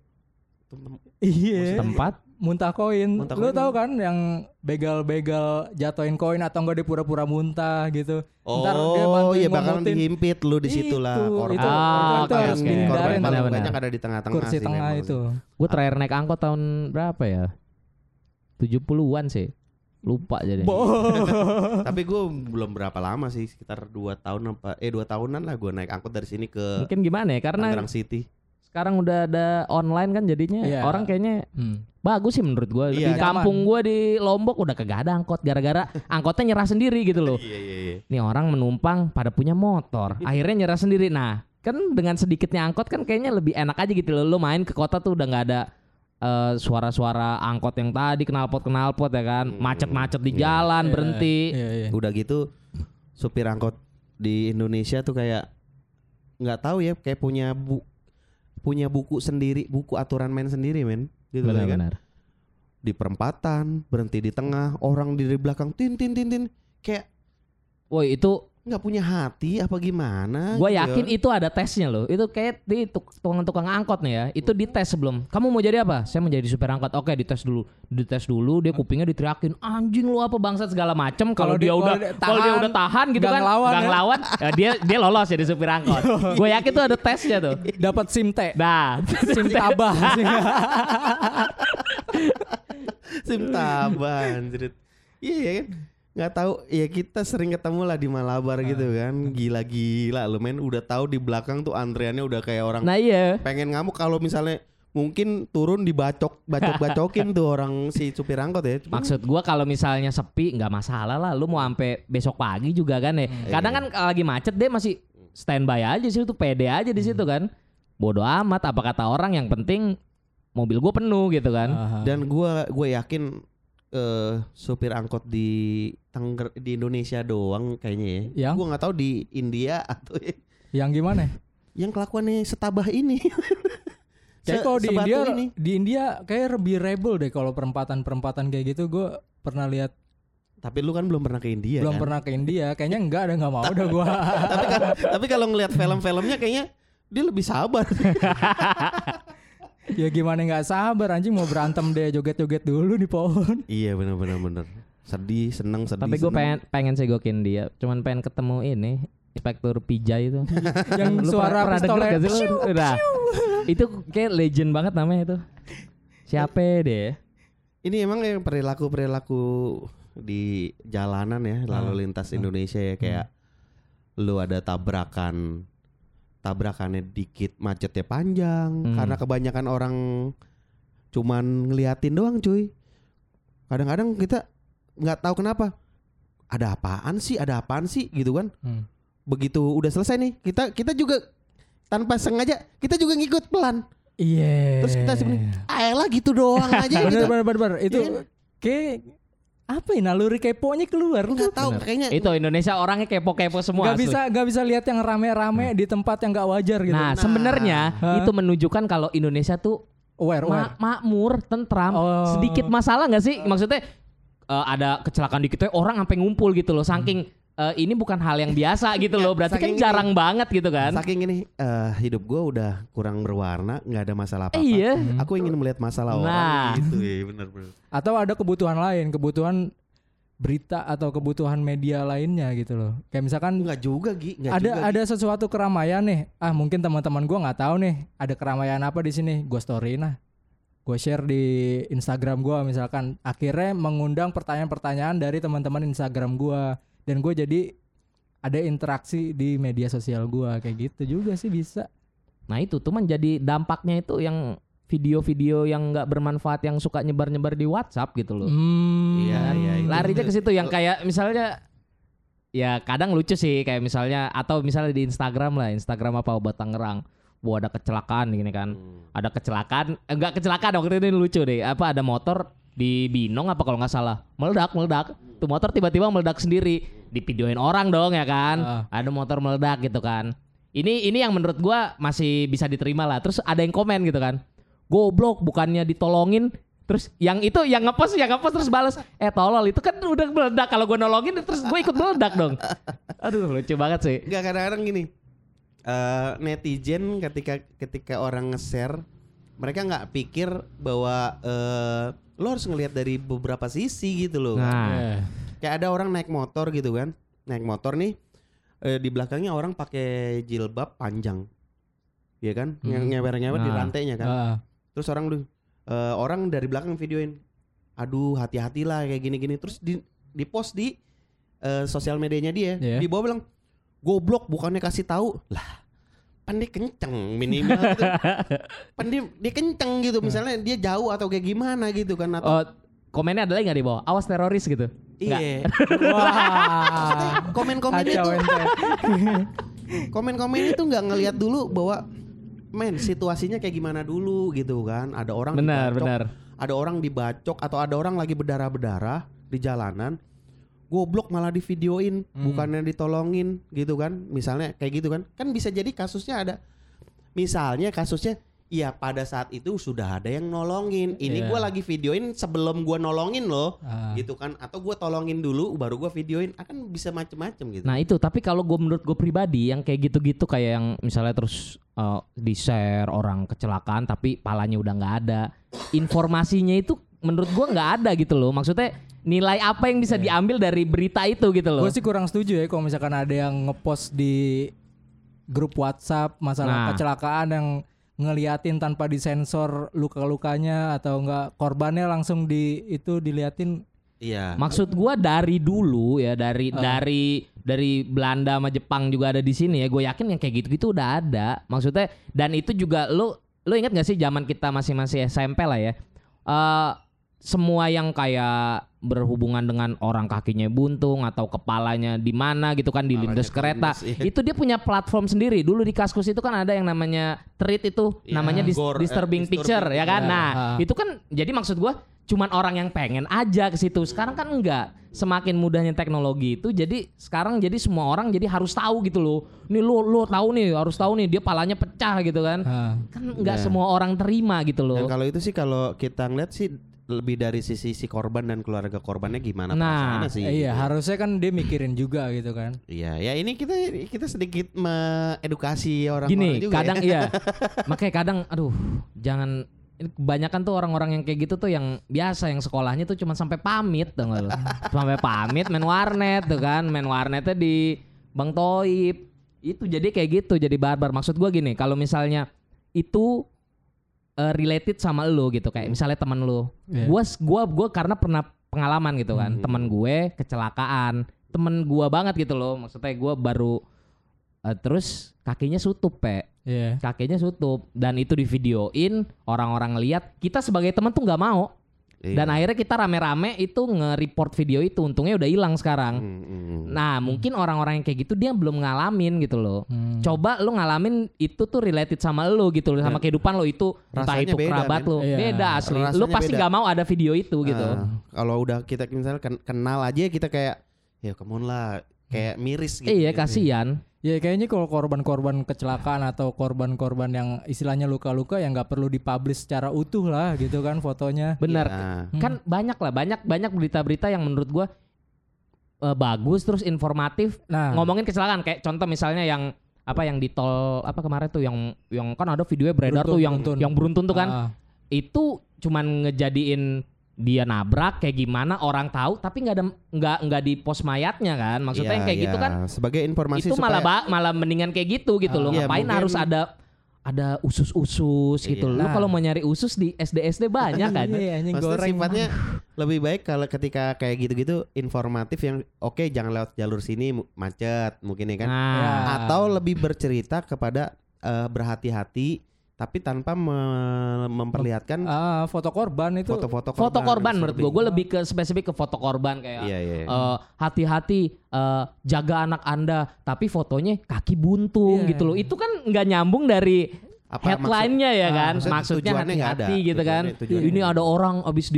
[SPEAKER 1] Tem-
[SPEAKER 3] iya.
[SPEAKER 2] Tempat
[SPEAKER 3] muntah koin.
[SPEAKER 1] Muntah
[SPEAKER 3] Lu
[SPEAKER 1] koin
[SPEAKER 3] tahu kan yang begal-begal jatuhin koin atau enggak dia pura-pura muntah gitu. Ntar dia
[SPEAKER 1] Oh
[SPEAKER 3] bantuin
[SPEAKER 1] iya bakalan
[SPEAKER 3] ngomotin.
[SPEAKER 1] dihimpit lu di situ lah
[SPEAKER 3] Itu,
[SPEAKER 1] korban.
[SPEAKER 3] itu,
[SPEAKER 2] Ah,
[SPEAKER 3] itu
[SPEAKER 2] oke,
[SPEAKER 3] harus dihindarin
[SPEAKER 1] korban paling banyak ada di tengah-tengah
[SPEAKER 3] kursi
[SPEAKER 1] sih
[SPEAKER 3] tengah
[SPEAKER 1] memang
[SPEAKER 3] itu.
[SPEAKER 2] gue terakhir naik angkot tahun berapa ya? 70-an sih. Lupa jadi.
[SPEAKER 1] Tapi gue belum berapa lama sih sekitar 2 tahun apa eh 2 tahunan lah gue naik angkot dari sini ke
[SPEAKER 2] Mungkin gimana ya? Karena
[SPEAKER 1] Tangerang City.
[SPEAKER 2] Sekarang udah ada online kan jadinya
[SPEAKER 3] Iya.
[SPEAKER 2] orang kayaknya
[SPEAKER 3] Hmm.
[SPEAKER 2] bagus sih menurut gua.
[SPEAKER 1] Iya,
[SPEAKER 2] di kampung gua di Lombok udah kagak ada angkot gara-gara angkotnya nyerah sendiri gitu loh.
[SPEAKER 1] Iya iya iya.
[SPEAKER 2] Nih orang menumpang pada punya motor, akhirnya nyerah sendiri. Nah, kan dengan sedikitnya angkot kan kayaknya lebih enak aja gitu loh. Lo main ke kota tuh udah nggak ada eh, suara-suara angkot yang tadi knalpot knalpot ya kan,
[SPEAKER 1] Hmm,
[SPEAKER 2] macet-macet di
[SPEAKER 1] iya.
[SPEAKER 2] jalan berhenti.
[SPEAKER 3] Iya, iya.
[SPEAKER 1] Udah gitu supir angkot di Indonesia tuh kayak nggak tahu ya kayak punya bu punya buku sendiri, buku aturan main sendiri men. Gitu ya kan.
[SPEAKER 2] Benar-benar.
[SPEAKER 1] Di perempatan, berhenti di tengah, orang di belakang tin tin tin tin kayak
[SPEAKER 2] Woi itu
[SPEAKER 1] nggak punya hati apa gimana?
[SPEAKER 2] Gue
[SPEAKER 1] gitu
[SPEAKER 2] yakin
[SPEAKER 1] ya.
[SPEAKER 2] itu ada tesnya loh. Itu kayak di tuk- tukang-tukang angkot nih ya. Itu dites sebelum. Kamu mau jadi apa? Saya mau jadi supir angkot. Oke, dites dulu. Dites dulu. Dia kupingnya diteriakin, anjing lu apa bangsat segala macem. Kalau dia,
[SPEAKER 3] dia-
[SPEAKER 2] udah,
[SPEAKER 3] kalau dia
[SPEAKER 2] kalau dia
[SPEAKER 3] tahan,
[SPEAKER 2] udah tahan gitu
[SPEAKER 3] nggak
[SPEAKER 2] kan,
[SPEAKER 3] ngelawan
[SPEAKER 2] nggak
[SPEAKER 3] ya.
[SPEAKER 2] ngelawan, ya dia dia lolos jadi supir angkot. Gue yakin tuh ada tesnya tuh.
[SPEAKER 3] Dapat SIM T.
[SPEAKER 2] Nah,
[SPEAKER 3] SIM tabah.
[SPEAKER 1] Sim taban anjrit. Iya ya kan? Nggak tahu ya kita sering ketemu lah di Malabar gitu kan. Gila-gila lu men udah tahu di belakang tuh antreannya udah kayak orang
[SPEAKER 2] nah iya.
[SPEAKER 1] pengen ngamuk kalau misalnya mungkin turun dibacok bacok-bacokin tuh orang si supir angkot ya. Cuma
[SPEAKER 2] Maksud gua kalau misalnya sepi nggak masalah lah. Lu mau sampai besok pagi juga kan ya. Kadang kan kalau lagi macet dia masih standby aja sih itu pede aja di situ kan. Bodoh amat apa kata orang yang penting mobil gua penuh gitu kan.
[SPEAKER 1] dan gua gue yakin eh supir angkot di Tangger di Indonesia doang kayaknya ya.
[SPEAKER 3] Yang?
[SPEAKER 1] Gua nggak tahu di India atau
[SPEAKER 3] yang gimana?
[SPEAKER 1] yang kelakuannya setabah ini.
[SPEAKER 3] Kayak
[SPEAKER 1] Se-
[SPEAKER 3] kalau di India
[SPEAKER 1] ini.
[SPEAKER 3] di India kayak lebih rebel deh kalau perempatan-perempatan kayak gitu gue pernah lihat
[SPEAKER 1] Tapi lu kan belum pernah ke India
[SPEAKER 3] belum
[SPEAKER 1] kan?
[SPEAKER 3] pernah ke India kayaknya enggak ada nggak mau udah gua
[SPEAKER 1] tapi kan, tapi kalau ngelihat film-filmnya kayaknya dia lebih sabar.
[SPEAKER 3] ya gimana nggak sabar anjing mau berantem deh joget-joget dulu di pohon
[SPEAKER 1] iya benar-benar benar. Sedih, seneng, sedih.
[SPEAKER 2] Tapi gue pengen pengen segokin dia. Cuman pengen ketemu ini Inspektur Pijay itu.
[SPEAKER 3] yang
[SPEAKER 2] Lu
[SPEAKER 3] suara pistolnya?
[SPEAKER 2] Udah. itu kayak legend banget namanya itu. Siapa deh?
[SPEAKER 1] Ini emang yang perilaku-perilaku di jalanan ya, lalu lintas Indonesia ya kayak lu ada tabrakan tabrakannya dikit macetnya panjang
[SPEAKER 2] Hmm.
[SPEAKER 1] karena kebanyakan orang cuman ngeliatin doang cuy. Kadang-kadang kita nggak tahu kenapa. Ada apaan sih? Ada apaan sih gitu kan?
[SPEAKER 3] Hmm.
[SPEAKER 1] Begitu udah selesai nih, kita kita juga tanpa sengaja kita juga ngikut pelan.
[SPEAKER 3] iya
[SPEAKER 1] Terus kita sebenarnya ayolah gitu doang aja
[SPEAKER 3] bener
[SPEAKER 1] gitu.
[SPEAKER 3] bener bener bener. itu
[SPEAKER 1] Iya.
[SPEAKER 3] kayak apa ya naluri keponya keluar lu
[SPEAKER 1] Nggak tahu
[SPEAKER 2] Bener.
[SPEAKER 1] kayaknya
[SPEAKER 2] Itu Indonesia orangnya kepo-kepo semua.
[SPEAKER 3] nggak
[SPEAKER 2] asli.
[SPEAKER 3] bisa nggak bisa lihat yang rame-rame di tempat yang nggak wajar gitu
[SPEAKER 2] Nah, sebenarnya
[SPEAKER 3] Hah?
[SPEAKER 2] itu menunjukkan kalau Indonesia tuh
[SPEAKER 3] aware aware
[SPEAKER 2] ma- makmur, tentram,
[SPEAKER 3] Oh.
[SPEAKER 2] sedikit masalah nggak sih? Maksudnya eh, ada kecelakaan dikit orang sampai ngumpul gitu loh. Saking eh, ini bukan hal yang biasa gitu loh. Berarti kan
[SPEAKER 1] Saking
[SPEAKER 2] jarang banget gitu kan?
[SPEAKER 1] saking ini eh, hidup gua udah kurang berwarna, nggak ada masalah apa-apa.
[SPEAKER 2] Iya.
[SPEAKER 1] Aku ingin melihat masalah
[SPEAKER 2] Nah.
[SPEAKER 1] orang gitu ya, benar-benar.
[SPEAKER 3] atau ada kebutuhan lain kebutuhan berita atau kebutuhan media lainnya gitu loh kayak misalkan
[SPEAKER 1] Enggak juga, Gi. Nggak
[SPEAKER 3] ada
[SPEAKER 1] juga, Gi.
[SPEAKER 3] ada sesuatu keramaian nih ah mungkin teman-teman gua nggak tahu nih ada keramaian apa di sini gue storyin nah gue share di Instagram gua misalkan akhirnya mengundang pertanyaan-pertanyaan dari teman-teman Instagram gua dan gue jadi ada interaksi di media sosial gua kayak gitu juga sih bisa
[SPEAKER 2] Nah itu tuh man jadi dampaknya itu yang video-video yang nggak bermanfaat yang suka nyebar-nyebar di WhatsApp gitu loh.
[SPEAKER 3] Hmm.
[SPEAKER 1] Iya, iya. itu.
[SPEAKER 2] Larinya ke situ yang kayak misalnya ya kadang lucu sih kayak misalnya atau misalnya di Instagram lah, Instagram apa obat Tangerang. Wah ada kecelakaan gini kan. Ada kecelakaan, eh, enggak kecelakaan waktu itu ini lucu deh. Apa ada motor di Binong apa kalau nggak salah. Meledak, meledak. Tuh motor tiba-tiba meledak sendiri. Divideoin orang dong ya kan.
[SPEAKER 3] Ah.
[SPEAKER 2] Ada motor meledak gitu kan. Ini ini yang menurut gua masih bisa diterima lah. Terus ada yang komen gitu kan. Goblok bukannya ditolongin Terus yang itu yang ngepost yang ngepost terus balas eh tolol itu kan udah meledak kalau gue nolongin terus gue ikut meledak dong. Aduh lucu banget sih.
[SPEAKER 1] Enggak kadang-kadang gini. eh netizen ketika ketika orang nge-share mereka nggak pikir bahwa eh lo harus ngelihat dari beberapa sisi gitu loh.
[SPEAKER 2] Nah.
[SPEAKER 1] Kayak ada orang naik motor gitu kan. Naik motor nih eh, di belakangnya orang pakai jilbab panjang. Iya kan? Yang nyewer-nyewer di
[SPEAKER 2] Nah.
[SPEAKER 1] rantainya kan.
[SPEAKER 3] Ah.
[SPEAKER 1] Terus orang lu eh, orang dari belakang videoin. Aduh, hati-hatilah kayak gini-gini. Terus di di post di eh, sosial medianya dia.
[SPEAKER 3] Iya.
[SPEAKER 1] Di bawah bilang, "Goblok, bukannya kasih tahu." Lah, pan dia kenceng minimal gitu. pan dia, dia kenceng gitu. Misalnya dia jauh atau kayak gimana gitu kan atau
[SPEAKER 2] oh, komennya ada lagi nggak di bawah? Awas teroris gitu.
[SPEAKER 1] Iya.
[SPEAKER 3] Wah.
[SPEAKER 1] Komen-komen itu komen-komen itu nggak ngelihat dulu bahwa men situasinya kayak gimana dulu gitu kan. Ada orang
[SPEAKER 2] Benar,
[SPEAKER 1] dibacok,
[SPEAKER 2] benar.
[SPEAKER 1] ada orang dibacok atau ada orang lagi berdarah-berdarah di jalanan goblok malah divideoin bukannya ditolongin gitu kan misalnya kayak gitu kan kan bisa jadi kasusnya ada misalnya kasusnya Iya pada saat itu sudah ada yang nolongin. Ini
[SPEAKER 3] Iya.
[SPEAKER 1] gua lagi videoin sebelum gua nolongin loh,
[SPEAKER 3] Ah.
[SPEAKER 1] gitu kan? Atau gua tolongin dulu, baru gua videoin. Akan bisa macem-macem gitu.
[SPEAKER 2] Nah itu tapi kalau gue menurut gue pribadi yang kayak gitu-gitu kayak yang misalnya terus eh, di share orang kecelakaan tapi palanya udah nggak ada informasinya itu menurut gue nggak ada gitu loh maksudnya nilai apa yang bisa diambil dari berita itu gitu loh
[SPEAKER 3] Gue sih kurang setuju ya kalau misalkan ada yang ngepost di grup WhatsApp masalah
[SPEAKER 2] Nah.
[SPEAKER 3] kecelakaan yang ngeliatin tanpa disensor luka-lukanya atau enggak korbannya langsung di itu diliatin
[SPEAKER 1] Iya.
[SPEAKER 2] Maksud gua dari dulu ya dari dari dari Belanda sama Jepang juga ada di sini ya. Gue yakin yang kayak gitu-gitu udah ada. Maksudnya dan itu juga lu lu ingat gak sih zaman kita masih masih SMP lah ya. Eh semua yang kayak berhubungan dengan orang kakinya buntung atau kepalanya di mana gitu kan di lindas kereta
[SPEAKER 1] iya.
[SPEAKER 2] itu dia punya platform sendiri dulu di kaskus itu kan ada yang namanya treat itu
[SPEAKER 1] Iya,
[SPEAKER 2] namanya dis-
[SPEAKER 1] gore, eh,
[SPEAKER 2] disturbing,
[SPEAKER 1] disturbing
[SPEAKER 2] picture ya kan
[SPEAKER 3] picture.
[SPEAKER 2] nah
[SPEAKER 3] Ah.
[SPEAKER 2] itu kan jadi maksud gua cuman orang yang pengen aja ke situ. Sekarang kan enggak. Semakin mudahnya teknologi itu jadi sekarang jadi semua orang jadi harus tahu gitu loh. Nih lu lu tahu nih, harus tahu nih dia palanya pecah gitu kan.
[SPEAKER 3] Ah.
[SPEAKER 2] Kan enggak
[SPEAKER 1] Ya.
[SPEAKER 2] semua orang terima gitu
[SPEAKER 1] Dan
[SPEAKER 2] loh.
[SPEAKER 1] kalau itu sih kalau kita ngeliat sih lebih dari sisi si korban dan keluarga korbannya gimana
[SPEAKER 2] Nah,
[SPEAKER 1] sih.
[SPEAKER 3] iya harusnya kan dia mikirin juga gitu kan
[SPEAKER 1] Iya, ya ini kita kita sedikit mengedukasi orang
[SPEAKER 2] Gini,
[SPEAKER 1] juga
[SPEAKER 2] kadang
[SPEAKER 1] ya.
[SPEAKER 2] iya. Makanya kadang aduh, jangan kebanyakan tuh orang-orang yang kayak gitu tuh yang biasa yang sekolahnya tuh cuma sampai pamit tuh lo. sampai pamit main warnet tuh kan, main warnetnya di Bang Toib. Itu jadi kayak gitu, jadi barbar. Maksud gua gini, kalau misalnya itu eh, related sama lo gitu kayak misalnya teman lo.
[SPEAKER 3] Iya.
[SPEAKER 2] Gua gua gua karena pernah pengalaman gitu kan.
[SPEAKER 1] Hmm.
[SPEAKER 2] Temen gue kecelakaan. Temen gua banget gitu loh. Maksudnya gua baru eh, terus kakinya sutup, Pe
[SPEAKER 3] Iya
[SPEAKER 2] kakinya sutup dan itu di videoin orang-orang lihat kita sebagai teman tuh nggak mau
[SPEAKER 1] Iya.
[SPEAKER 2] dan akhirnya kita rame-rame itu nge-report video itu untungnya udah hilang sekarang
[SPEAKER 1] Hmm, hmm, hmm.
[SPEAKER 2] nah mungkin orang-orang yang kayak gitu dia belum ngalamin gitu loh
[SPEAKER 3] Hmm.
[SPEAKER 2] coba lu ngalamin itu tuh related sama lu gitu loh sama kehidupan lo itu entah
[SPEAKER 1] Rasanya
[SPEAKER 2] itu
[SPEAKER 1] beda,
[SPEAKER 2] kerabat
[SPEAKER 1] men.
[SPEAKER 2] lo
[SPEAKER 3] Iya.
[SPEAKER 2] beda asli lu
[SPEAKER 1] Rasanya
[SPEAKER 2] pasti
[SPEAKER 1] beda.
[SPEAKER 2] nggak mau ada video itu gitu
[SPEAKER 1] Ah, kalau udah kita misalnya ken- kenal aja kita kayak ya come on lah kayak miris gitu.
[SPEAKER 2] iya
[SPEAKER 1] gitu.
[SPEAKER 2] kasihan
[SPEAKER 3] Ya kayaknya kalau korban-korban kecelakaan atau korban-korban yang istilahnya luka-luka yang nggak perlu dipublish secara utuh lah gitu kan fotonya.
[SPEAKER 2] benar
[SPEAKER 1] Iya.
[SPEAKER 2] kan banyak lah banyak banyak berita-berita yang menurut gua eh, bagus terus informatif
[SPEAKER 3] Nah,
[SPEAKER 2] ngomongin kecelakaan kayak contoh misalnya yang apa yang di tol apa kemarin tuh yang yang kan ada videonya beredar
[SPEAKER 3] Beruntun,
[SPEAKER 2] tuh yang
[SPEAKER 3] beruntun.
[SPEAKER 2] yang beruntun tuh kan
[SPEAKER 3] ah,
[SPEAKER 2] itu cuman ngejadiin dia nabrak kayak gimana orang tahu tapi nggak ada nggak nggak di pos mayatnya kan maksudnya
[SPEAKER 1] Iya,
[SPEAKER 2] yang kayak gitu
[SPEAKER 1] iya.
[SPEAKER 2] kan
[SPEAKER 1] sebagai informasi
[SPEAKER 2] itu malah ba- malah mendingan kayak gitu gitu loh
[SPEAKER 1] Iya,
[SPEAKER 2] ngapain
[SPEAKER 1] mungkin-
[SPEAKER 2] harus ada ada usus-usus gitu
[SPEAKER 1] Iya.
[SPEAKER 2] lu
[SPEAKER 3] Nah.
[SPEAKER 2] kalau mau nyari usus di SD SD banyak kan
[SPEAKER 3] Iya, goreng.
[SPEAKER 1] sifatnya lebih baik kalau ketika kayak gitu-gitu informatif yang oke jangan lewat jalur sini macet mungkin ya kan
[SPEAKER 2] nah
[SPEAKER 1] atau lebih bercerita kepada eh, berhati-hati tapi tanpa me- memperlihatkan
[SPEAKER 3] Ah, foto korban itu
[SPEAKER 1] foto-foto
[SPEAKER 2] foto korban menurut gue gue lebih ke spesifik ke foto korban kayak
[SPEAKER 1] Iya, iya, iya.
[SPEAKER 2] eh, hati-hati eh, jaga anak anda tapi fotonya kaki buntung
[SPEAKER 3] Iya.
[SPEAKER 2] gitu loh itu kan nggak nyambung dari
[SPEAKER 1] Apa
[SPEAKER 2] headline-nya ya
[SPEAKER 1] maksud-
[SPEAKER 2] kan
[SPEAKER 1] maksudnya ada.
[SPEAKER 2] hati-hati gitu kan
[SPEAKER 1] Tujuannya- tujuannya
[SPEAKER 2] ini ada orang abis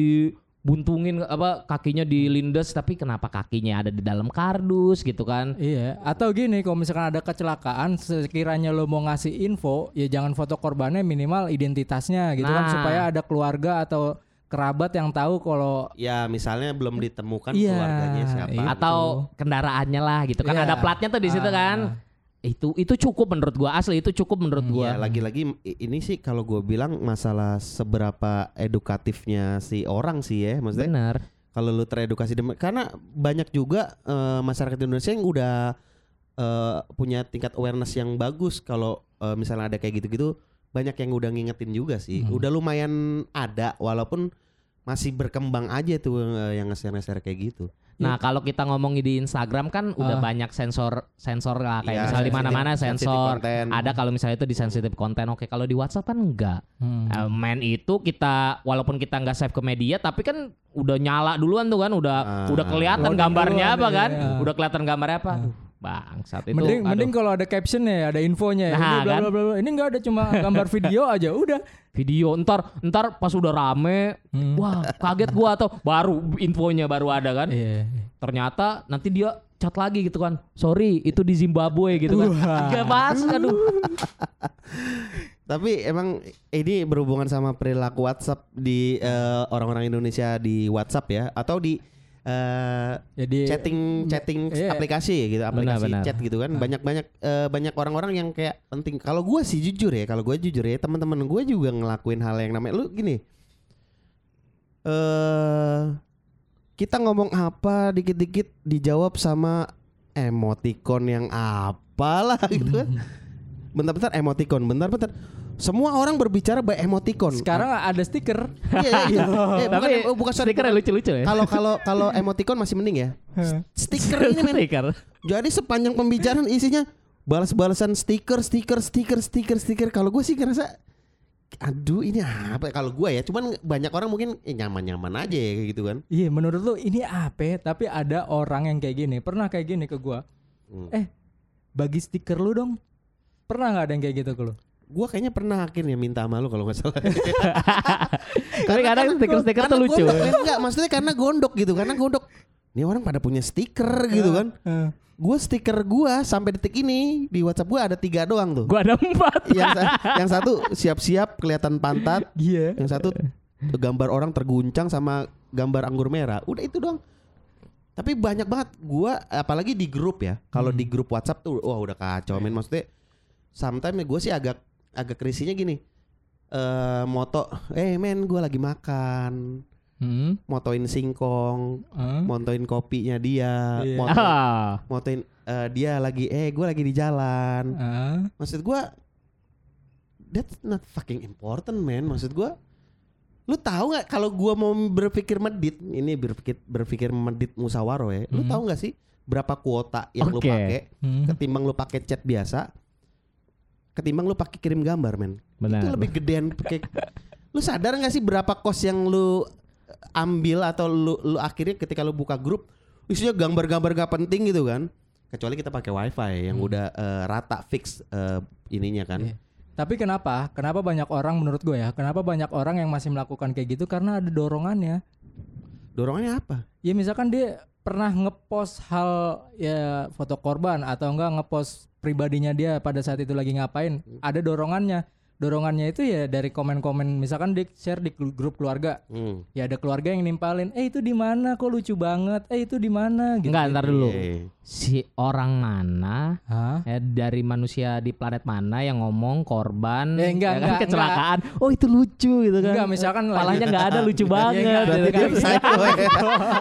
[SPEAKER 2] dibuntungin apa kakinya dilindes tapi kenapa kakinya ada di dalam kardus gitu kan
[SPEAKER 3] Iya, atau gini kalau misalkan ada kecelakaan sekiranya lo mau ngasih info, ya jangan foto korbannya minimal identitasnya gitu kan
[SPEAKER 2] Nah.
[SPEAKER 3] supaya ada keluarga atau kerabat yang tahu kalau
[SPEAKER 1] ya misalnya belum ditemukan
[SPEAKER 3] Iya,
[SPEAKER 1] keluarganya siapa
[SPEAKER 3] iya.
[SPEAKER 2] atau kendaraannya lah gitu kan
[SPEAKER 3] Iya.
[SPEAKER 2] ada platnya tuh di situ kan itu itu cukup menurut gua asli itu cukup menurut gua.
[SPEAKER 1] Ya lagi-lagi ini sih kalau gue bilang masalah seberapa edukatifnya si orang sih ya maksudnya
[SPEAKER 2] bener
[SPEAKER 1] kalau lu teredukasi karena banyak juga eh, masyarakat Indonesia yang udah eh, punya tingkat awareness yang bagus kalau eh, misalnya ada kayak gitu-gitu banyak yang udah ngingetin juga sih. Udah lumayan ada walaupun masih berkembang aja tuh yang nge-share-nge-share kayak gitu
[SPEAKER 2] Nah, kalau kita ngomongin di Instagram kan udah banyak sensor sensor lah kayak
[SPEAKER 1] Iya,
[SPEAKER 2] misalnya di mana-mana sensor. Ada kalau misalnya itu di sensitif konten. Oke, kalau di WhatsApp kan enggak.
[SPEAKER 3] Hmm.
[SPEAKER 2] Eh, main itu kita walaupun kita nggak save ke media tapi kan udah nyala duluan tuh kan udah
[SPEAKER 1] Ah.
[SPEAKER 2] udah kelihatan gambarnya apa kan?
[SPEAKER 3] iya.
[SPEAKER 2] Udah kelihatan gambarnya apa? Aduh, bangsat itu.
[SPEAKER 3] mending
[SPEAKER 2] aduh.
[SPEAKER 3] mending kalau ada captionnya, ada infonya. ya.
[SPEAKER 2] Nah,
[SPEAKER 3] ini bla
[SPEAKER 2] kan?
[SPEAKER 3] bla bla bla. Ini enggak ada cuma gambar video aja, udah.
[SPEAKER 2] video ntar ntar pas udah rame
[SPEAKER 3] Hmm.
[SPEAKER 2] wah kaget gua atau baru infonya baru ada kan
[SPEAKER 3] Iya.
[SPEAKER 2] ternyata nanti dia chat lagi gitu kan sorry itu di Zimbabwe gitu kan gak pas aduh
[SPEAKER 1] Tapi emang ini berhubungan sama perilaku WhatsApp di eh, orang-orang Indonesia di WhatsApp ya atau di eh,
[SPEAKER 3] Jadi
[SPEAKER 1] chatting chatting
[SPEAKER 3] iya.
[SPEAKER 1] aplikasi gitu, aplikasi
[SPEAKER 2] benar.
[SPEAKER 1] chat gitu kan. Banyak banyak eh, banyak orang-orang yang kayak penting. Kalau gue sih jujur ya, kalau gue jujur ya, teman-teman gue juga ngelakuin hal yang namanya lu gini. Eh kita ngomong apa dikit-dikit dijawab sama emoticon yang apalah gitu kan. Bentar-bentar emoticon, bentar-bentar. Semua orang berbicara by emoticon.
[SPEAKER 3] sekarang ada stiker.
[SPEAKER 1] Iya, iya. Eh, bukan,
[SPEAKER 2] tapi
[SPEAKER 1] em- bukan sorry,
[SPEAKER 2] stikernya
[SPEAKER 1] bukan.
[SPEAKER 2] lucu-lucu ya
[SPEAKER 1] Kalau kalau kalau emoticon masih mending ya. Stiker ini men.
[SPEAKER 2] stiker
[SPEAKER 1] Jadi sepanjang pembicaraan isinya balas-balasan stiker, stiker, stiker, stiker, stiker. Kalau gue sih ngerasa aduh ini apa ya? kalau gue ya cuman banyak orang mungkin eh, nyaman-nyaman aja ya kayak gitu kan
[SPEAKER 3] Iya, menurut lu ini apa? ya? Tapi ada orang yang kayak gini, pernah kayak gini ke gua.
[SPEAKER 1] Hmm.
[SPEAKER 3] Eh, bagi stiker lu dong. Pernah nggak ada yang kayak gitu ke lu?
[SPEAKER 1] Gue kayaknya pernah akhirnya minta sama lu kalau nggak salah.
[SPEAKER 2] Tapi kadang stiker-stiker tuh lucu.
[SPEAKER 1] gondok, men. enggak maksudnya karena gondok gitu karena gondok ini orang pada punya stiker gitu kan. gue stiker gue sampai detik ini di WhatsApp gue ada tiga doang tuh.
[SPEAKER 2] Gua ada empat.
[SPEAKER 1] Yang, sa- yang satu siap-siap kelihatan pantat.
[SPEAKER 3] Iya.
[SPEAKER 1] yang satu gambar orang terguncang sama gambar anggur merah. Udah itu doang. Tapi banyak banget. Gua apalagi di grup ya. Kalau di grup WhatsApp tuh wah udah kacau men. Maksudnya sometimes gue sih agak agak krisinya gini eh moto eh men gua lagi makan
[SPEAKER 3] Hmm.
[SPEAKER 1] motoin singkong
[SPEAKER 3] Hmm.
[SPEAKER 1] motoin kopinya dia
[SPEAKER 3] Iya.
[SPEAKER 1] moto-
[SPEAKER 2] ah
[SPEAKER 1] motoin eh, dia lagi eh gue lagi di jalan
[SPEAKER 3] Ah.
[SPEAKER 1] maksud gua that's not fucking important man maksud gua lu tahu nggak kalau gua mau berpikir medit ini berpikir berpikir medit musawaro ya lu
[SPEAKER 3] Hmm.
[SPEAKER 1] tahu nggak sih berapa kuota yang lu
[SPEAKER 2] Oke.
[SPEAKER 1] pakai
[SPEAKER 3] Hmm.
[SPEAKER 1] ketimbang lu pakai chat biasa ketimbang lu pakai kirim gambar men
[SPEAKER 2] Benar.
[SPEAKER 1] itu lebih gedean pakai lu sadar nggak sih berapa kos yang lu ambil atau lu, lu akhirnya ketika lu buka grup isinya gambar-gambar gak penting gitu kan kecuali kita pakai wifi yang udah eh, rata fix eh, ininya kan
[SPEAKER 3] Iya. Tapi kenapa? Kenapa banyak orang menurut gue ya? Kenapa banyak orang yang masih melakukan kayak gitu? Karena ada dorongannya.
[SPEAKER 1] dorongannya apa
[SPEAKER 3] Ya misalkan dia pernah ngepost hal ya foto korban atau enggak ngepost pribadinya dia pada saat itu lagi ngapain, ada dorongannya. Dorongannya itu ya dari komen-komen misalkan dia share di gru- grup keluarga.
[SPEAKER 1] hmm.
[SPEAKER 3] Ya ada keluarga yang nimpalin, "Eh itu di mana? Kok lucu banget? Eh itu di mana?" gitu.
[SPEAKER 2] enggak ntar dulu
[SPEAKER 1] Iya.
[SPEAKER 2] si orang mana
[SPEAKER 3] Hah?
[SPEAKER 2] eh, dari manusia di planet mana yang ngomong korban
[SPEAKER 3] Eh, enggak,
[SPEAKER 2] ya kan,
[SPEAKER 3] enggak,
[SPEAKER 2] kecelakaan oh itu lucu gitu kan
[SPEAKER 3] Enggak, misalkan
[SPEAKER 2] palanya nggak ada lucu banget
[SPEAKER 3] enggak,
[SPEAKER 2] gitu
[SPEAKER 1] Berarti dia
[SPEAKER 2] kan.
[SPEAKER 1] psycho ya.